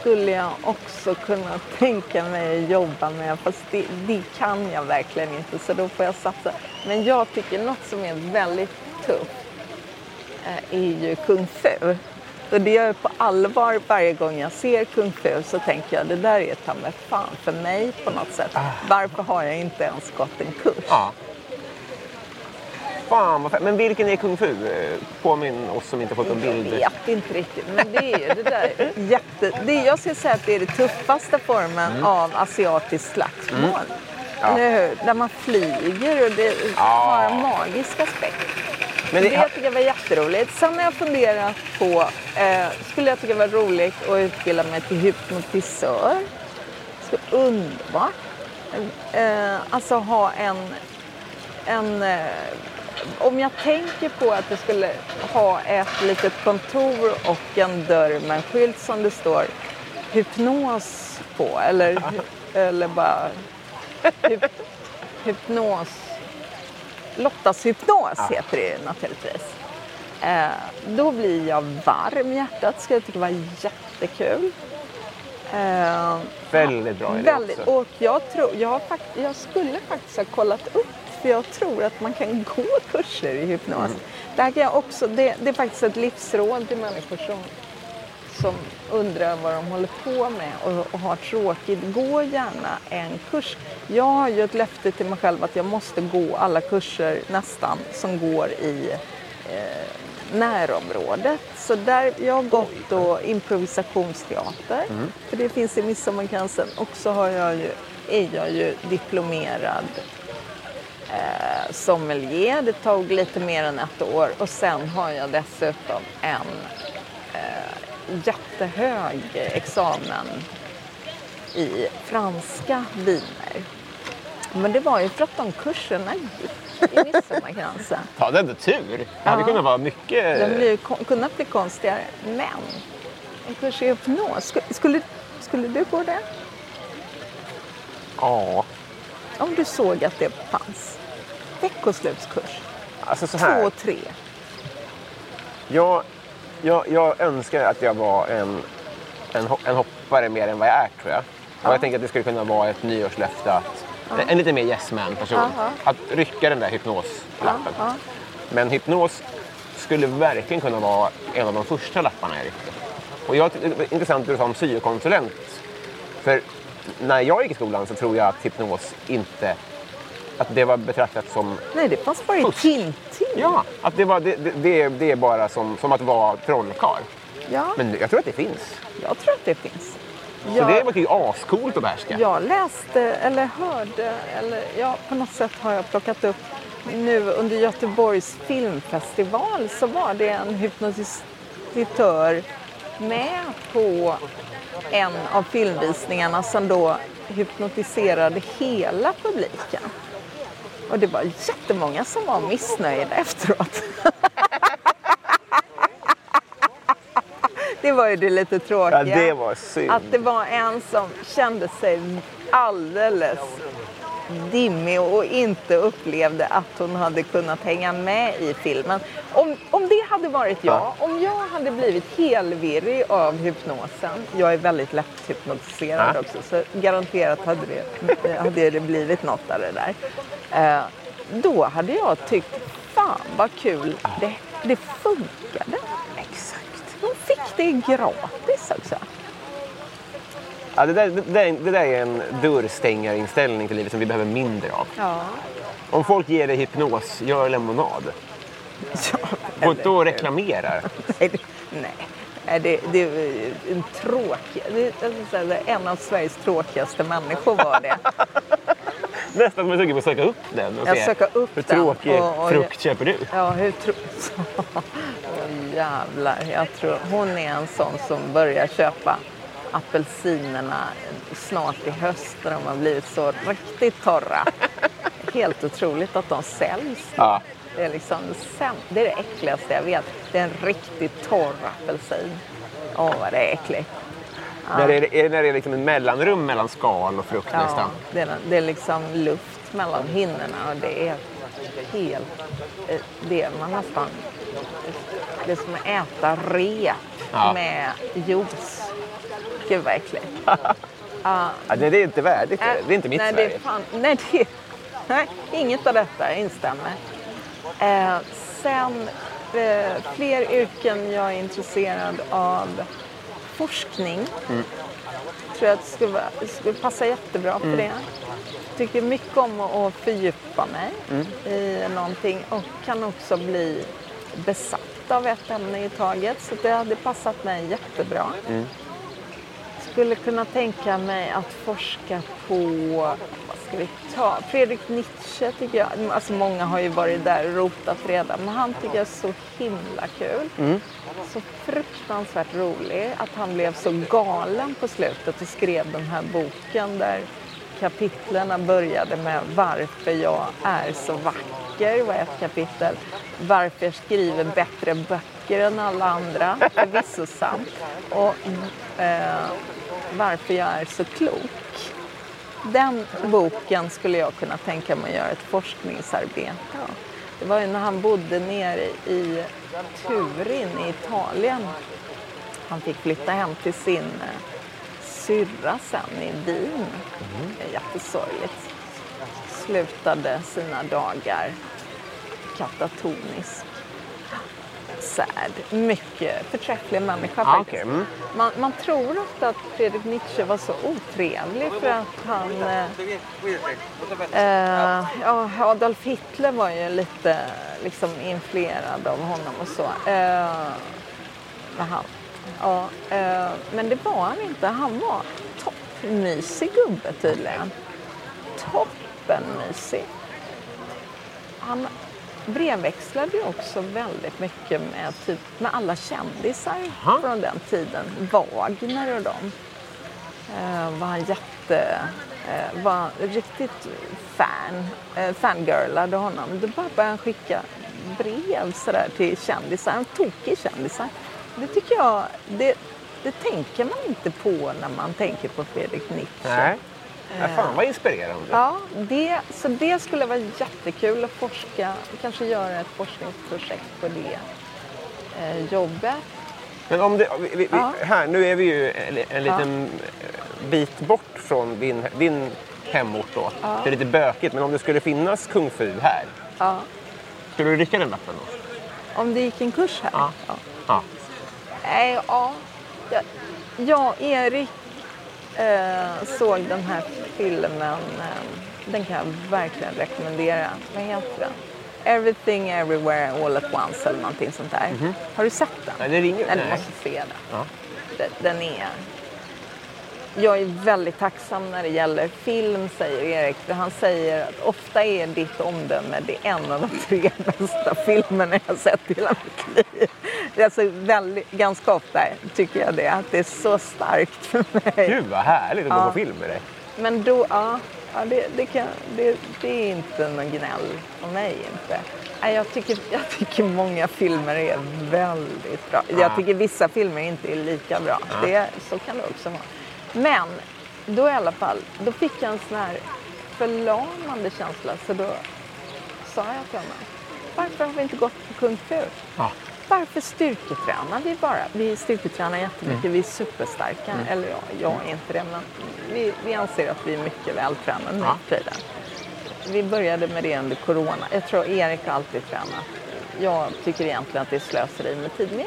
skulle jag också kunna tänka mig att jobba med, fast det, det kan jag verkligen inte så då får jag satsa. Men jag tycker något som är väldigt tufft eh, är ju kung fu. Och det gör jag på allvar varje gång jag ser kung fu så tänker jag det där är ta mig fan för mig på något sätt. Varför har jag inte ens gått en kurs? Ja. Fan vad fett. Men vilken är kung fu? Eh, Påminn oss som inte fått en Jag bild. vet inte riktigt, men det är ju det där jätte... Det, jag skulle säga att det är den tuffaste formen Mm. av asiatiskt slagsmål. Mm. Ja. Där man flyger och det Ja. har en magisk aspekt. Men det, det- det tycker jag var jätteroligt. Sen har jag funderat på, eh, skulle jag tycka det var roligt att utbilda mig till hypnotisör. Så underbart. Eh, alltså ha en, en eh, om jag tänker på att jag skulle ha ett litet kontor och en dörr med en skylt som det står hypnos på eller, eller bara hyp, hypnos. Lottas hypnos heter det naturligtvis. Eh, då blir jag varm i hjärtat, ska jag tycka var jättekul. Eh, Väldigt bra idé väldigt, också. och jag, tror, jag, fakt- jag skulle faktiskt ha kollat upp, för jag tror att man kan gå kurser i hypnos. Mm. Det, här kan jag också, det, det är faktiskt ett livsråd till människor som, som undrar vad de håller på med och, och har tråkigt. Gå gärna en kurs. Jag har ju ett löfte till mig själv att jag måste gå alla kurser nästan som går i eh, närområdet. Så där, jag har gått då improvisationsteater, Mm. för det finns i Midsommarkransen. Och så har jag ju, är jag ju diplomerad eh, sommelier. Det tog lite mer än ett år. Och sen har jag dessutom en eh, jättehög examen i franska viner. Men det var ju för att de kurserna gick i Midsommarkransen. <laughs> Är ändå tur. Det hade Ja. kunnat vara mycket... De blir ju kon- kunnat bli konstigare. Men en kurs i hypnos, skulle, skulle, skulle du gå det? Ja. Om du såg att det fanns. Veckoslutskurs. Alltså så Två här. och tre. Jag, jag, jag önskar att jag var en, en, en hoppare mer än vad jag är tror jag. Och jag tänker att det skulle kunna vara ett nyårslöfte att en, en lite mer yes man person. Ja. Att rycka den där hypnoslappen. Ja, Men hypnos skulle verkligen kunna vara en av de första lapparna jag ryckte. Och jag, det intressant att du sa om syokonsulent. För när jag gick i skolan så tror jag att hypnos inte att det var betraktat som Nej, det fanns bara i Tintin. Ja, att det, var, det, det, det, är, bara som, som att vara trollkarl. Ja, Men jag tror att det finns. jag tror att det finns. Så det var ju ascoolt att behärska. Jag läste eller hörde, eller ja, på något sätt har jag plockat upp nu under Göteborgs filmfestival så var det en hypnotisör med på en av filmvisningarna som då hypnotiserade hela publiken. Och det var jättemånga som var missnöjda efteråt. <laughs> det var ju det lite tråkiga. Ja, det var synd. Att det var en som kände sig alldeles dimmig och inte upplevde att hon hade kunnat hänga med i filmen. Om, om det hade varit jag, Ja. om jag hade blivit helvirrig av hypnosen, jag är väldigt lätt hypnotiserad Ja. också, så garanterat hade det, hade det blivit något av det där. Eh, då hade jag tyckt, fan vad kul, det, det funkade. Exakt. De fick det gratis också. Ja, det, där, det, där, det där är en dörrstängarinställning till livet som vi behöver mindre av. Ja. Om folk ger dig hypnos, gör lemonad. <laughs> Gå inte och reklamera. <laughs> Nej, det, nej. Det, det är en tråkig, en av Sveriges tråkigaste människor var det. <laughs> Nästan man är sugen på att söka upp den och Jag se upp hur den tråkig och- och- frukt köper du. Ja, hur tro... Jävlar. Jag tror hon är en sån som börjar köpa apelsinerna snart i höst när de har blivit så riktigt torra. Helt otroligt att de säljs. Ja. Det är liksom det är det äckligaste jag vet. Det är en riktigt torr apelsin. Åh, vad det är äckligt. När det är, när det är liksom en mellanrum mellan skal och frukt Ja, nästan. det är, det är liksom luft mellan hinnorna och det är helt... Det är man nästan... Det är som att äta rep Ja. med juice. Gud vad äckligt. <laughs> Ja. Det, det är inte värdigt. Äh, det är inte mitt nej, Sverige. Det är fan, nej, det, nej, inget av detta. Instämmer. Eh, sen, eh, fler yrken jag är intresserad av. Forskning. Mm. tror jag att det skulle, vara- det skulle passa jättebra för Mm. det. Tycker mycket om att fördjupa mig Mm. i någonting och kan också bli besatt av ett ämne i taget. Så det hade passat mig jättebra. Mm. Skulle kunna tänka mig att forska på, vad ska vi ta, Fredrik Nietzsche tycker jag, alltså många har ju varit där och rotat redan, men han tycker jag är så himla kul. Mm. Så fruktansvärt rolig att han blev så galen på slutet och skrev den här boken där kapitlerna började med varför jag är så vacker var ett kapitel. Varför jag skriver bättre böcker än alla andra, förvisso sant. Och eh, varför jag är så klok. Den boken skulle jag kunna tänka mig att göra ett forskningsarbete av. Det var ju när han bodde nere i Turin i Italien. Han fick flytta hem till sin eh, syrra sen i Wien. Är jättesorgligt. Slutade sina dagar katatoniskt. Sad. Mycket förträfflig människa Ah, faktiskt. okej, mm. Man, man tror ofta att Fredrik Nietzsche var så otrevlig för att han... Eh, eh, Adolf Hitler var ju lite liksom, influerad av honom och så. Eh, han, ja, eh, men det var han inte. Han var toppmysig gubbe tydligen. Toppenmysig. Han brevväxlade ju också väldigt mycket med, typ, med alla kändisar från den tiden. Wagner och dem. Eh, var han jätte... Eh, var han riktigt fan. Eh, fangirlade honom. Då bara började han skicka brev sådär till kändisar. En tokig kändisar. Det tycker jag... Det, det tänker man inte på när man tänker på Fredrik Nietzsche. Nej. Ja, fan vad inspirerande. Ja, det, så det skulle vara jättekul att forska, kanske göra ett forskningsprojekt på det eh, jobbet. Men om det, vi, vi, Ja. här, nu är vi ju en, en liten eh, bit bort från din, din hemort då. Ja. Det är lite bökigt, men om det skulle finnas kung fu här, Ja. skulle du rycka den lappen då? Om det gick en kurs här? Ja. Ja. Nej, ja. Och Erik eh, såg den här filmen. Eh, den kan jag verkligen rekommendera. Vad heter den? Everything Everywhere All At Once eller någonting sånt där. Har du sett den? Nej, det ringer. Nej, du nej. måste se den. Ja. Den, den är... Jag är väldigt tacksam när det gäller film, säger Erik. För han säger att ofta är ditt omdöme det är en av de tre bästa filmerna jag sett i hela mitt liv. Alltså väldigt, ganska ofta tycker jag det, att det är så starkt för mig. Gud vad härligt att gå Ja. på film med dig. Men då, ja, ja det, det, kan, det, det är inte någon gnäll från mig inte. Jag tycker, jag tycker många filmer är väldigt bra. Ja. Jag tycker vissa filmer inte är lika bra. Det, så kan det också vara. Men då i alla fall, då fick jag en sån här förlamande känsla. Så då sa jag till honom, varför har vi inte gått på Kung Fu? Ja. Varför styrketränar vi bara? Vi styrketränar jättemycket, Mm. vi är superstarka. Mm. Eller ja, jag är inte det, men vi, vi anser att vi är mycket vältränade nu Ja. tiden. Vi började med det under corona. Jag tror Erik har alltid tränat. Jag tycker egentligen att det är slöseri med tid. Men-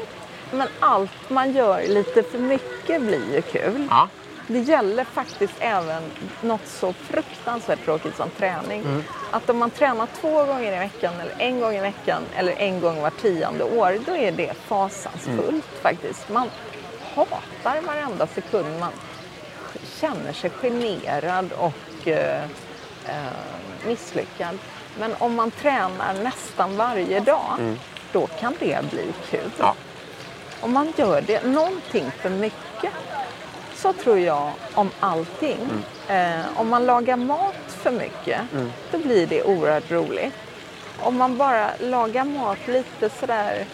Men allt man gör lite för mycket blir ju kul. Ja. Det gäller faktiskt även något så fruktansvärt tråkigt som träning. Mm. Att om man tränar två gånger i veckan eller en gång i veckan eller en gång var tionde år, då är det fasansfullt Mm. faktiskt. Man hatar varenda sekund. Man känner sig generad och eh, eh, misslyckad. Men om man tränar nästan varje dag, Mm. då kan det bli kul. Ja. Om man gör det någonting för mycket så tror jag om allting. Eh, om man lagar mat för mycket, Mm. då blir det oerhört roligt. Om man bara lagar mat lite sådär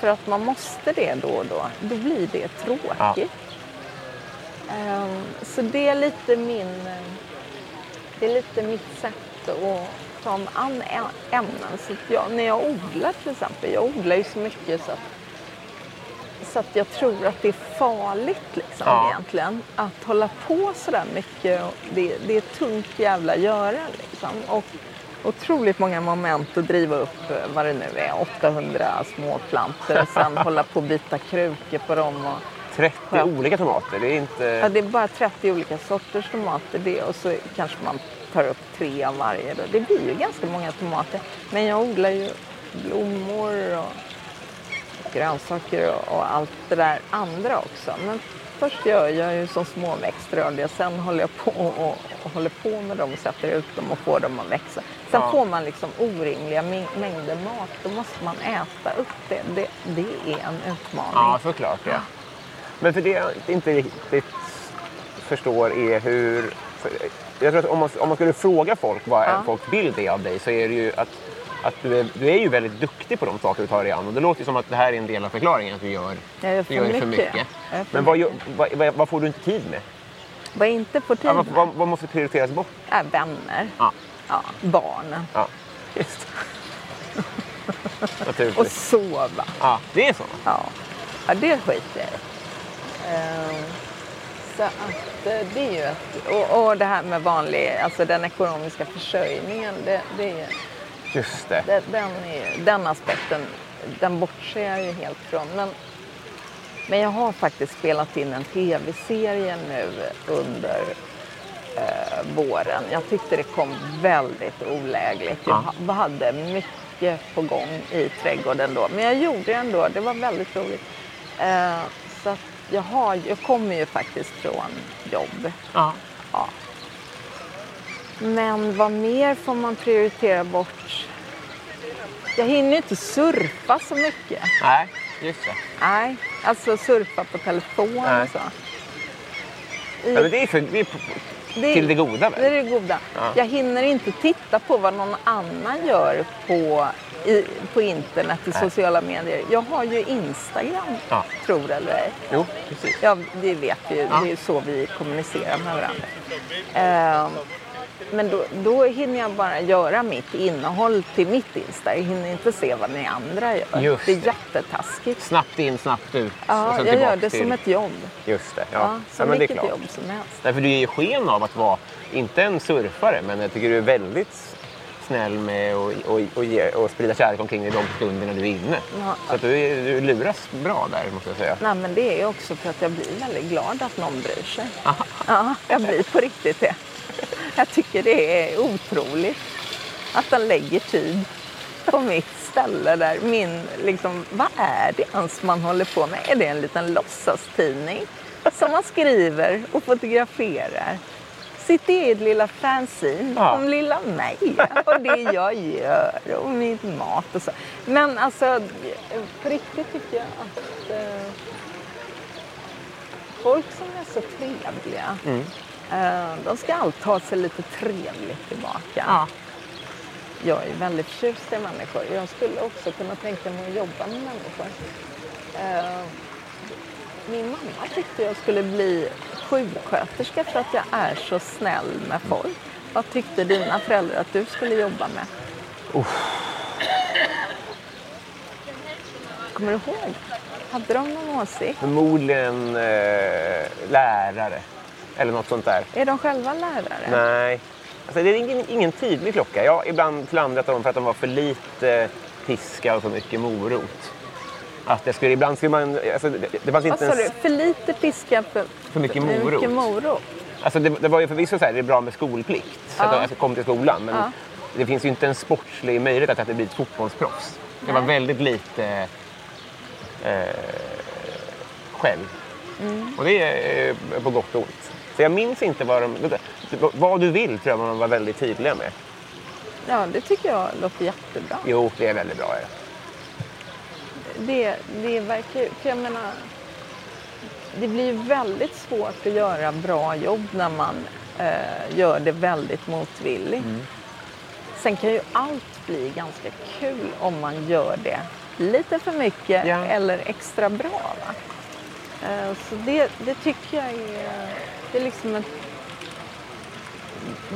för att man måste det då och då, då blir det tråkigt. Ehm, så det är lite min... eh, Det är lite mitt sätt att ta mig an ämnen. Så jag, när jag odlar till exempel, jag odlar ju så mycket så att, så att jag tror att det är farligt liksom Ja. egentligen. Att hålla på så där mycket. Det, det är tungt jävla göra liksom. Och otroligt många moment att driva upp, eh, vad det nu är, 800 små plantor och sen <laughs> hålla på och byta krukor på dem. Och, 30 Ja. olika tomater, det är inte... Ja, det är bara 30 olika sorters tomater det och så kanske man tar upp tre av varje. Då. Det blir ju ganska många tomater. Men jag odlar ju blommor och grönsaker och, och allt det där andra också. Men först gör jag ju som småväxtrörliga, sen håller jag på och, och håller på med dem och sätter ut dem och får dem att växa. Sen Ja. får man liksom orimliga mäng- mängder mat. Då måste man äta upp det. Det, det är en utmaning. Ja, såklart ja. Men för det jag inte riktigt förstår är hur... Jag tror att om man, om man skulle fråga folk vad Ja. folks bild är av dig så är det ju att, att du, är, du är ju väldigt duktig på de saker du tar dig an. Och det låter ju som att det här är en del av förklaringen, att du gör, Jag gör du för gör mycket. för mycket. För Men vad, mycket. vad, vad, vad får du inte tid med? Vad inte på tid Ja, vad, vad, vad måste prioriteras bort? är vänner. Ja. Ja, barn. Ja, just <laughs> och sova. Ja, det är så. Ja, ja det skiter jag i. Ehm, Så att eh, det är ju ett, och, och det här med vanlig, alltså den ekonomiska försörjningen, det, det är, Just det. det, den, är, den aspekten, den bortser jag ju helt från. Men, men jag har faktiskt spelat in en tv-serie nu under eh, våren. Jag tyckte det kom väldigt olägligt. Jag Ja. ha- hade mycket på gång i trädgården då. Men jag gjorde det ändå. Det var väldigt roligt. Eh, så jag, har, jag kommer ju faktiskt från jobb. Ja. Ja. Men vad mer får man prioritera bort? Jag hinner inte surfa så mycket. Nej, just det. Nej, alltså surfa på telefon Nej. och så. Ja, men det är, för, det är Det- till det goda Det är väl? det goda. Ja. Jag hinner inte titta på vad någon annan gör på, i, på internet i Nej. sociala medier. Jag har ju Instagram, Ja. tror eller ej. Jo, precis. Ja, det vet vi ju. Ja. Det är ju så vi kommunicerar med varandra. Ehm, men då, då hinner jag bara göra mitt innehåll till mitt Insta. Jag hinner inte se vad ni andra gör. Just det är det. jättetaskigt. Snabbt in, snabbt ut. och Ja, jag gör det till... som ett jobb. Just det. Ja. Ja, Ja, som är vilket jobb som helst. Därför du ger ju sken av att vara, inte en surfare, men jag tycker du är väldigt snäll med att och, och, ge- och sprida kärlek omkring dig de stunderna du är inne. Ja. Så att du, är- du luras bra där, måste jag säga. Nej, men det är också för att jag blir väldigt glad att någon bryr sig. Ja, jag blir på riktigt det. <laughs> Jag tycker det är otroligt att de lägger tid på mitt ställe där min, liksom, vad är det ens man håller på med? Är det en liten låtsastidning som man skriver och fotograferar? Sitt eget lilla fanzine Ja. om lilla mig och det jag gör och min mat och så. Men alltså, på riktigt tycker jag att eh, folk som är så trevliga, Mm. Eh, de ska alltid ha sig lite trevligt tillbaka. Jag är väldigt förtjust i människor. Jag skulle också kunna tänka mig att jobba med människor. Eh, min mamma tyckte jag skulle bli sjuksköterska för att jag är så snäll med folk. Vad tyckte dina föräldrar att du skulle jobba med? Kommer du ihåg? Hade de någon åsikt? Förmodligen eh, lärare. Eller något sånt där. Är de själva lärare? Nej. Alltså, det är ingen, ingen tydlig klocka. Jag har ibland klandrat dem för att de var för lite piska och för mycket morot. Att det skulle, ibland skulle man... Alltså, det, det fanns inte ens, För lite piska för, för mycket för morot. mycket morot? Alltså, det, det var ju förvisso så här, det är bra med skolplikt. Så att Ja. jag kom till skolan. Men Ja. det finns ju inte en sportslig möjlighet att det blir ett fotbollsproffs. Det var väldigt lite eh, själv. Mm. Och det är eh, på gott och ont. Så jag minns inte vad de... Vad du vill tror jag man var väldigt tydliga med. Ja, det tycker jag låter jättebra. Jo, det är väldigt bra. det. Det, det verkar ju... För jag menar, det blir ju väldigt svårt att göra bra jobb när man eh, gör det väldigt motvilligt. Mm. Sen kan ju allt bli ganska kul om man gör det lite för mycket Ja. eller extra bra. Va? Eh, så det, det tycker jag är, det är liksom ett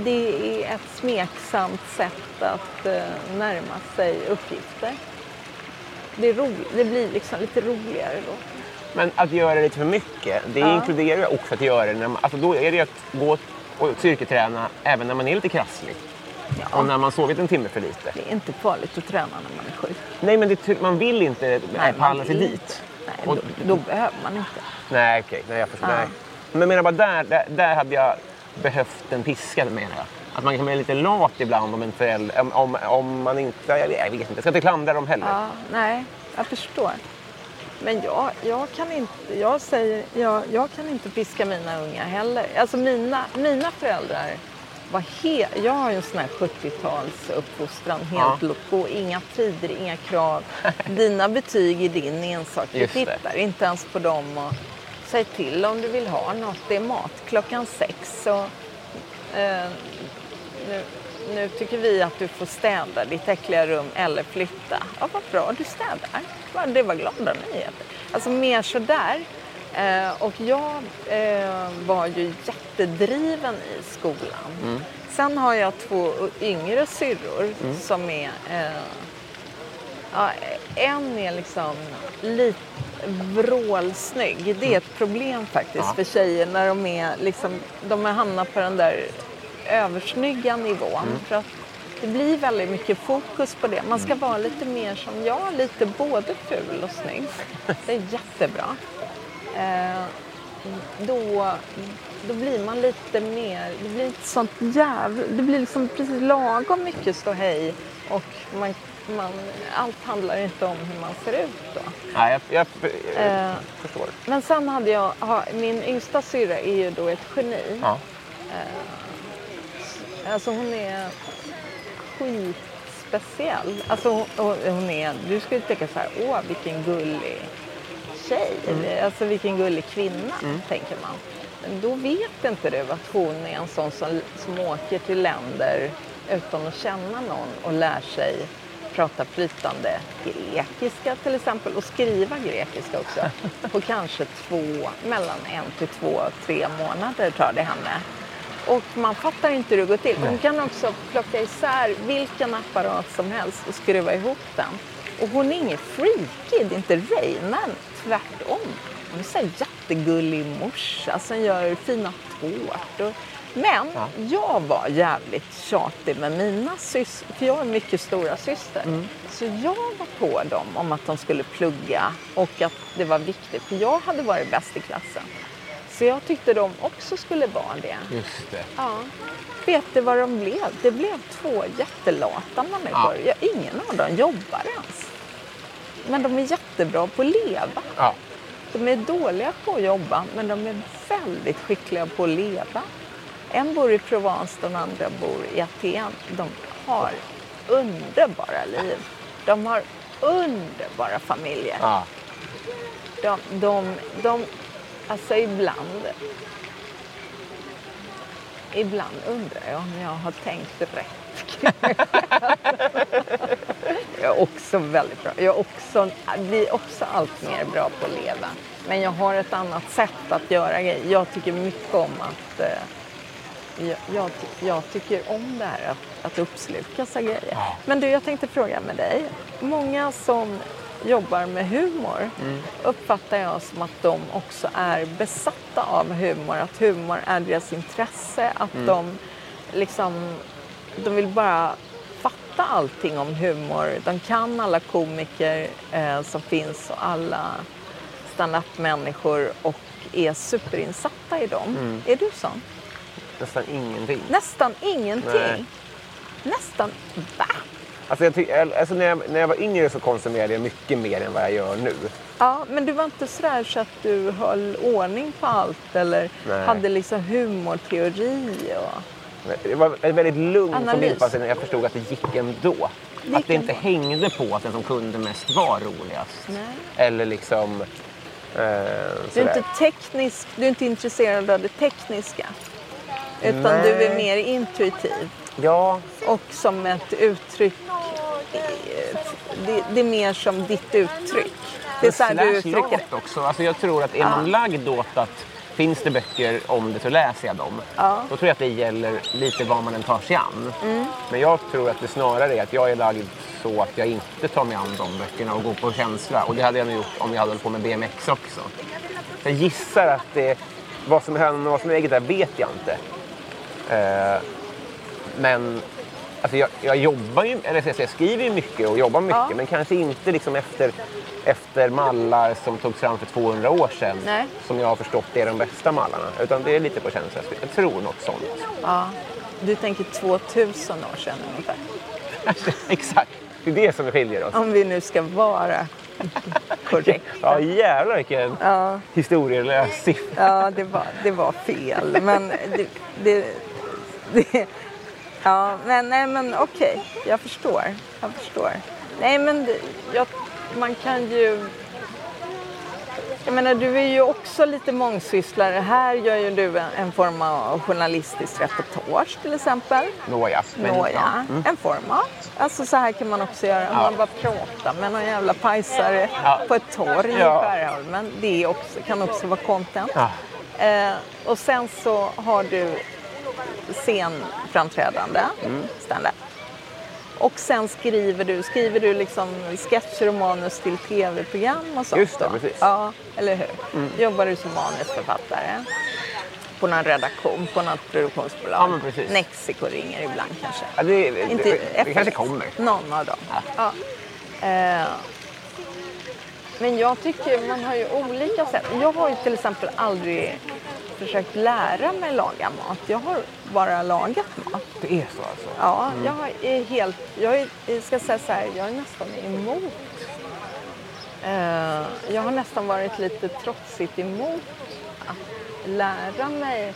det är ett smeksamt sätt att eh, närma sig uppgifter. Det, ro, det blir liksom lite roligare då. Men att göra det lite för mycket, det Ja. inkluderar ju också att göra det när man, alltså då är det att gå och styrketräna även när man är lite krasslig. Och när man sovit en timme för lite. Det är inte farligt att träna när man är sjuk. Nej, men det, man vill inte Nej, palla sig dit. Nej, Och- då, då behöver man inte. Nej, okej. Nej, jag förstår. Ja. Nej. Men menar bara där, där, där hade jag behövt en piska menar jag. Att man kan bli lite lat ibland om en förälder, om, om, man inte, jag, vet inte, jag ska inte klandra dem heller. Ja, nej, jag förstår. Men jag, jag, kan inte, jag, säger, jag, jag kan inte piska mina unga heller. Alltså mina, mina föräldrar var helt... Jag har ju en sån här 70-tals uppfostran, helt Ja. loko. Inga tider, inga krav. <laughs> Dina betyg är din ensak. Det. tittar inte ens på dem. Och säg till om du vill ha något. Det är mat klockan sex. Och, eh, nu, nu tycker vi att du får städa ditt äckliga rum eller flytta. Ja, vad bra, du städar. Det var glada nyheter. Alltså mer sådär. Eh, och jag eh, var ju jättedriven i skolan. Sen har jag två yngre syrror som är eh, Ja, en är liksom lite vrålsnygg. Det är ett problem faktiskt Ja. för tjejer när de är liksom, de har hamnat på den där översnygga nivån. Mm. För att det blir väldigt mycket fokus på det. Man ska vara lite mer som jag, lite både ful och snygg. Det är jättebra. Eh, då, då blir man lite mer, det blir inte sånt jävla, det blir liksom precis lagom mycket ståhej och man, man, allt handlar inte om hur man ser ut då. Nej, jag, jag, jag Eh, förstår. Men sen hade jag, min yngsta syrra är ju då ett geni. Ja. Alltså hon är skitspeciell. Alltså hon, är, du skulle tänka så här, åh vilken gullig tjej. Eller, Alltså vilken gullig kvinna, tänker man. Då vet inte du att hon är en sån som, som åker till länder utan att känna någon och lär sig prata flytande grekiska till exempel och skriva grekiska också. På kanske två, mellan en till två, tre månader tar det henne. Och man fattar inte hur det går till. Hon kan också plocka isär vilken apparat som helst och skruva ihop den. Och hon är ingen är inte Reinan. Tvärtom. Hon är här jättegullig morsa som gör fina tårtor. Men jag var jävligt tjatig med mina syster, för jag har mycket stora syster. Så jag var på dem om att de skulle plugga och att det var viktigt, för jag hade varit bäst i klassen. Så jag tyckte de också skulle vara det. Just det. Ja. Vet du vad de blev? Det blev två jättelata människor. Ja. ingen av dem jobbar ens. Men de är jättebra på att leva. Ja. De är dåliga på att jobba, men de är väldigt skickliga på att leva. En bor i Provence, den andra bor i Aten. De har underbara liv. De har underbara familjer. Ja. De, de, de, alltså ibland, ibland undrar jag om jag har tänkt rätt. <laughs> jag är också väldigt bra. Jag också, blir också allt mer bra på att leva. Men jag har ett annat sätt att göra grejer. Jag tycker mycket om att eh, jag, jag, jag tycker om det här att, att uppslukas av grejer. Men du, jag tänkte fråga med dig. Många som jobbar med humor uppfattar jag som att de också är besatta av humor. Att humor är deras intresse. Att de liksom, de vill bara fatta allting om humor. De kan alla komiker eh, som finns och alla stand-up-människor och är superinsatta i dem. Är du sån? Nästan ingenting. Nästan ingenting. Nej. Nästan, va? Alltså, jag alltså när, jag, när jag var yngre så konsumerade jag mycket mer än vad jag gör nu. Ja, men du var inte sådär så att du höll ordning på allt eller Nej. hade liksom humorteori och... Det var en väldigt lugn Analys. förbipasserande när jag förstod att det gick ändå. Det att det inte hängde på att den som kunde mest var roligast. Nej. Eller liksom... Eh, Du är inte teknisk, du är inte intresserad av det tekniska. Utan Nej. du är mer intuitiv. Ja, Och som ett uttryck, eh, det, det är mer som ditt uttryck. Det är så här du uttrycker också. Alltså jag tror att är man lagd åt att finns det böcker om det så läser jag dem. Då tror jag att det gäller lite vad man än tar sig an. Mm. Men jag tror att det snarare är att jag är lagd så att jag inte tar mig an de böckerna och går på känsla. Och det hade jag nog gjort om jag hade hållit på med BMX också. Jag gissar att det, vad som är hönan och vad som är ägget där vet jag inte. Eh, men alltså jag, jag jobbar ju, eller jag skriver ju mycket och jobbar mycket. Ja. Men kanske inte liksom efter, efter mallar som togs fram för 200 år sedan. Nej. Som jag har förstått är de bästa mallarna. Utan det är lite på känsla. Jag tror något sånt. Ja, du tänker 2000 år sedan ungefär. <laughs> Exakt. Det är det som skiljer oss. Om vi nu ska vara korrekta. <laughs> Ja, jävlar vilken Ja. historielös siffra. Ja, det var, det var fel. Men det... det, det ja, men, nej, men okej. Jag förstår. Jag förstår. Nej, men jag, man kan ju... Jag menar, du är ju också lite mångsysslare. Här gör ju du en, en form av journalistisk reportage till exempel. Nåja. men- Nåja, ja. Mm. en form av. Alltså så här kan man också göra. Man bara pratar med någon jävla pajsare Ja. på ett torg Ja. i Skärholmen. Det också, kan också vara content. Ja. Eh, och sen så har du scenframträdande, Mm. stand-up. Och sen skriver du, skriver du liksom sketcher och manus till tv-program och sånt Just det, då? precis. Ja, eller hur? Mm. Jobbar du som manusförfattare? På någon redaktion, på något produktionsbolag? Ja, men precis. Mexico ringer ibland kanske? Ja, det, det, Inte det, FX. kanske kommer. Någon av dem. Ja. Eh, men jag tycker man har ju olika sätt. Jag har ju till exempel aldrig försökt lära mig laga mat. Jag har bara lagat mat. Det är så alltså? Ja, Mm. jag är helt... Jag är, jag ska säga så här, jag är nästan emot. Eh, jag har nästan varit lite trotsigt emot att lära mig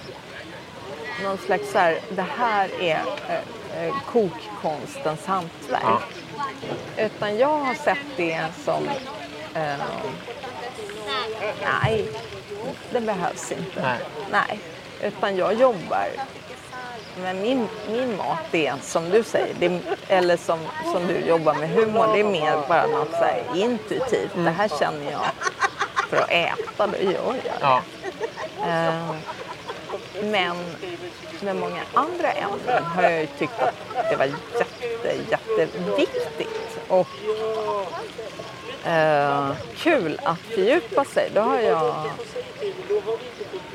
någon slags så här, det här är eh, eh, kokkonstens hantverk. Utan jag har sett det som, eh, nej, det behövs inte. Nej. Nej, utan jag jobbar men min, min mat är som du säger, det eller som, som du jobbar med humor, det är mer bara något så här intuitivt. Det här känner jag för att äta, då gör jag Ja. Eh, Men med många andra ämnen har jag ju tyckt att det var jätte, jätteviktigt och eh, kul att fördjupa sig. Då har jag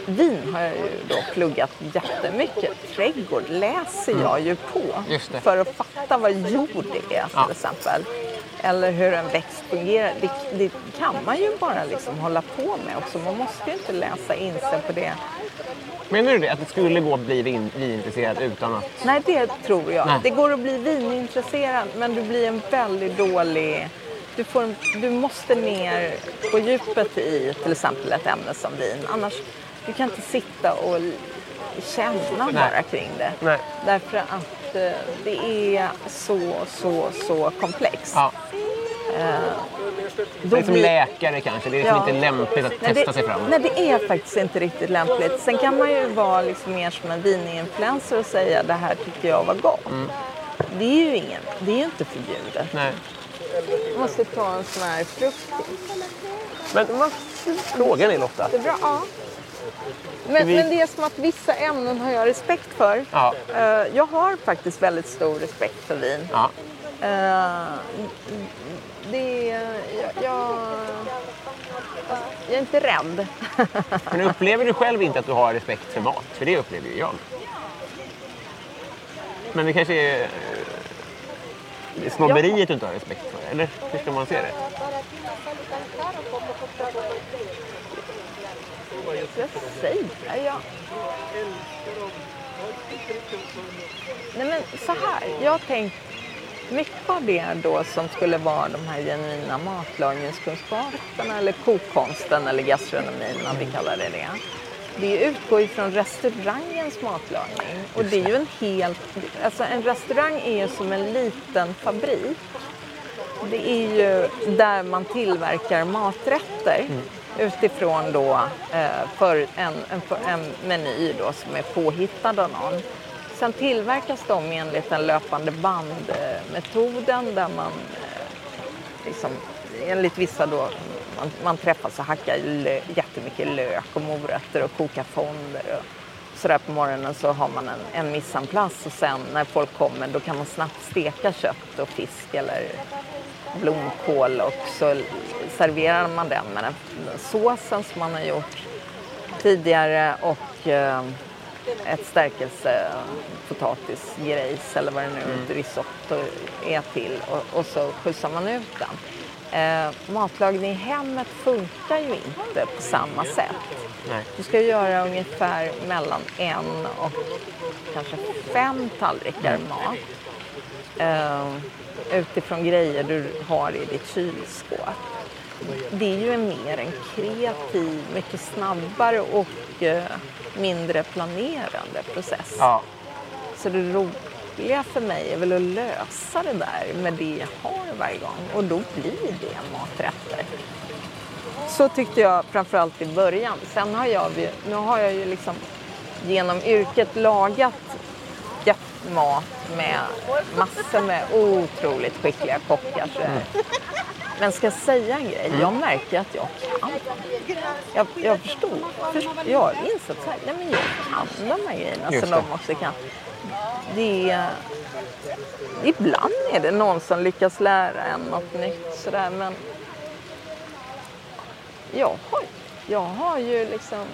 Vin har jag ju då pluggat jättemycket. Trädgård läser jag ju på Just det. för att fatta vad jord är till Ja. exempel. Eller hur en växt fungerar. Det, det kan man ju bara liksom hålla på med också. Man måste ju inte läsa in sig på det. Menar du det? Att det skulle gå att bli vin- vinintresserad utan att... Nej, det tror jag. Nej. Det går att bli vinintresserad men du blir en väldigt dålig... Du, får du måste ner på djupet i till exempel ett ämne som vin. Annars du kan inte sitta och känna bara kring det. Nej. Därför att eh, det är så, så, så komplext. Ja. Eh, Det är som blir- läkare kanske. Det är liksom Ja. inte lämpligt att Nej, testa det, sig fram. Nej, det är faktiskt inte riktigt lämpligt. Sen kan man ju vara liksom mer som en vininfluencer och säga det här tycker jag var gott. Det är ju ingen, det är ju inte förbjudet. Nej. Jag måste ta en sån här frukt. Men frågan är Lotta. Det är bra, ja. Men, vi- men det är som att vissa ämnen har jag respekt för. Ja. Eh, jag har faktiskt väldigt stor respekt för vin. Ja. Eh, det är... Jag, jag, jag är inte rädd. <laughs> Men upplever du själv inte att du har respekt för mat? För det upplever ju jag. Men det kanske är eh, är snobberiet du inte har respekt för? Eller hur ska man se det? Jag säga? Jag... Nej men så här, jag har tänkt mycket av det då som skulle vara de här genuina matlagningskunskaperna eller kokkonsten eller gastronomin om vi kallar det det. Det utgår ju från restaurangens matlagning och det är ju en helt, alltså en restaurang är ju som en liten fabrik. Det är ju där man tillverkar maträtter utifrån då eh, för en, en, för en meny då som är påhittad av någon. Sen tillverkas de enligt den löpande bandmetoden där man eh, liksom, enligt vissa då, man, man träffas och hackar lö, jättemycket lök och morötter och kokar fonder. Och sådär på morgonen så har man en, en place och sen när folk kommer då kan man snabbt steka kött och fisk eller blomkål och så serverar man den med den såsen som man har gjort tidigare och eh, ett stärkelse potatisgrejs eller vad det nu Mm. risotto är till och, och så skjutsar man ut den. Eh, matlagning i hemmet funkar ju inte på samma sätt. Nej. Du ska göra ungefär mellan en och kanske fem tallrikar mat. Eh, utifrån grejer du har i ditt kylskåp. Det är ju en mer en kreativ, mycket snabbare och eh, mindre planerande process. Ja. Så det roliga för mig är väl att lösa det där med det jag har varje gång och då blir det maträtter. Så tyckte jag framförallt i början. Sen har jag, ju- nu har jag ju liksom genom yrket lagat mat med massor med otroligt skickliga kockar. Så Men ska jag säga en grej? Jag märker att jag kan. Jag, jag förstod. Först, jag har insett så här, nej men jag kan de här grejerna Just som det. de också kan. Det är, ibland är det någon som lyckas lära en något nytt sådär men jag har, jag har ju liksom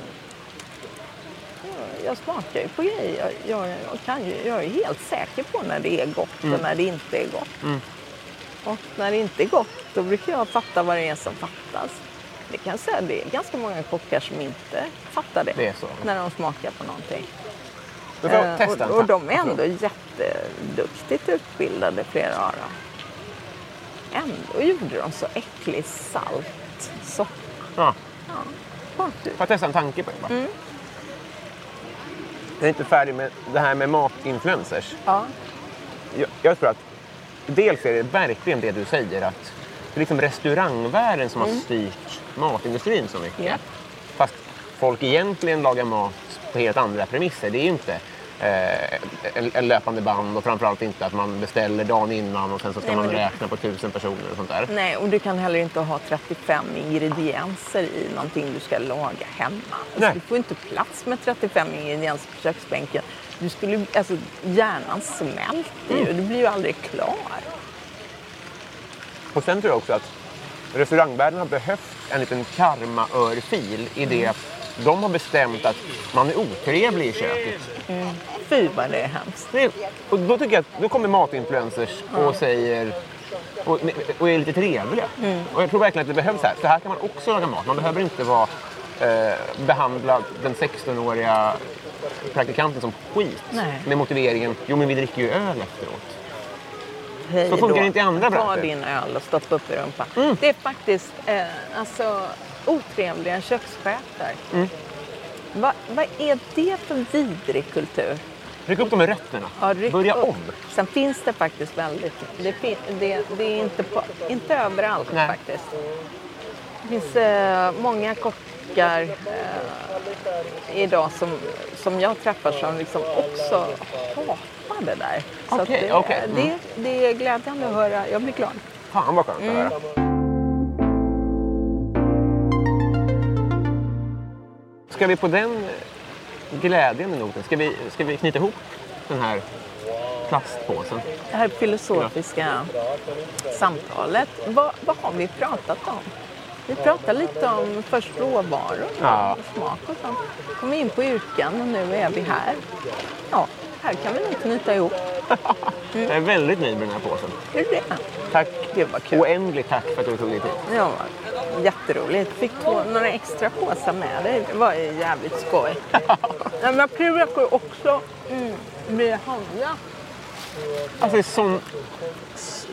jag- smakar ju på grejer. Jag, jag, jag, kan ju, jag är helt säker på när det är gott Mm. och när det inte är gott. Mm. Och när det inte är gott, då brukar jag fatta vad det är som fattas. Det kan jag säga, det är ganska många kockar som inte fattar det, Det när de smakar på någonting. Eh, och, och de är ändå jätteduktigt utbildade, flera av dem. Ändå gjorde de så äcklig salt soppa. Ja. Ja. Får jag testa en tanke på det? bara? Mm. Jag är inte färdig med det här med matinfluencers. Ja. Jag, jag tror att dels är det verkligen det du säger att det är liksom restaurangvärlden som har Mm. styrt matindustrin så mycket. Ja. Fast folk egentligen lagar mat på helt andra premisser. Det är ju inte eh, löpande band och framförallt inte att man beställer dagen innan och sen så ska Nej, man det- räkna på tusen personer och sånt där. Nej, och du kan heller inte ha 35 ingredienser i någonting du ska laga hemma. Alltså, du får inte plats med 35 ingredienser på köksbänken. Du skulle, alltså, hjärnan smälter ju, Mm. du blir ju aldrig klar. Och sen tror jag också att restaurangvärlden har behövt en liten karma-örfil i det att de har bestämt att man är otrevlig i köket. Mm. Fy vad det är hemskt. Det, och då tycker jag att då kommer matinfluencers och säger och, och är lite trevliga. Mm. Och jag tror verkligen att det behövs här. Så här kan man också laga mat. Man behöver inte vara, eh, behandla den 16-åriga praktikanten som skit. Nej. Med motiveringen, jo men vi dricker ju öl efteråt. Hej Så funkar det inte i andra Ta branscher. din öl och stoppa upp i rumpan. Det är faktiskt eh, alltså, otrevliga kökschefer. Mm. Va, vad är det för vidrig kultur? Ryck upp de med rötterna. Ja, Börja upp. om. Sen finns det faktiskt väldigt... Det, det, det är inte, på, inte överallt Nej. faktiskt. Det finns eh, många kockar eh, idag som, som jag träffar som liksom också hatar det där. Så Okej, det, okej. Mm. det, det är glädjande att höra. Jag blir glad. Fan vad skönt Mm. att höra. Ska vi på den glädjande noten, ska vi, ska vi knyta ihop den här plastpåsen? Det här filosofiska samtalet. Vad, vad har vi pratat om? Vi pratade lite om först råvaror Ja. och smak och sånt. kom in på yrken och nu är vi här. Ja, här kan vi nog knyta ihop. <laughs> Jag är väldigt nöjd med den här påsen. Är det det? Tack. Det var kul. Oändligt tack för att du tog dig tid. Ja, jätteroligt. Fick två, några extra påsar med dig. Det var ju jävligt skoj. <laughs> ja, men jag försöker också mm, bli handla. Alltså det är sån...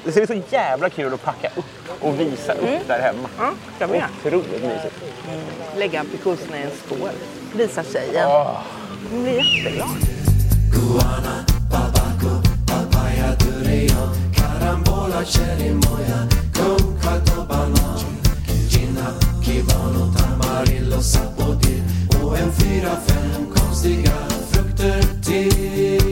Det är så jävla kul att packa upp och visa upp Mm. där hemma. Ja, vi göra. Otroligt mysigt. Lägga aprikoserna i en skål. Visa tjejen. Åh. Hon blir jätteglad. Carambola, cherimoya, con catobana Gina, kimono, tamarillo, sapodil Och en fyra, fem konstiga frukter till.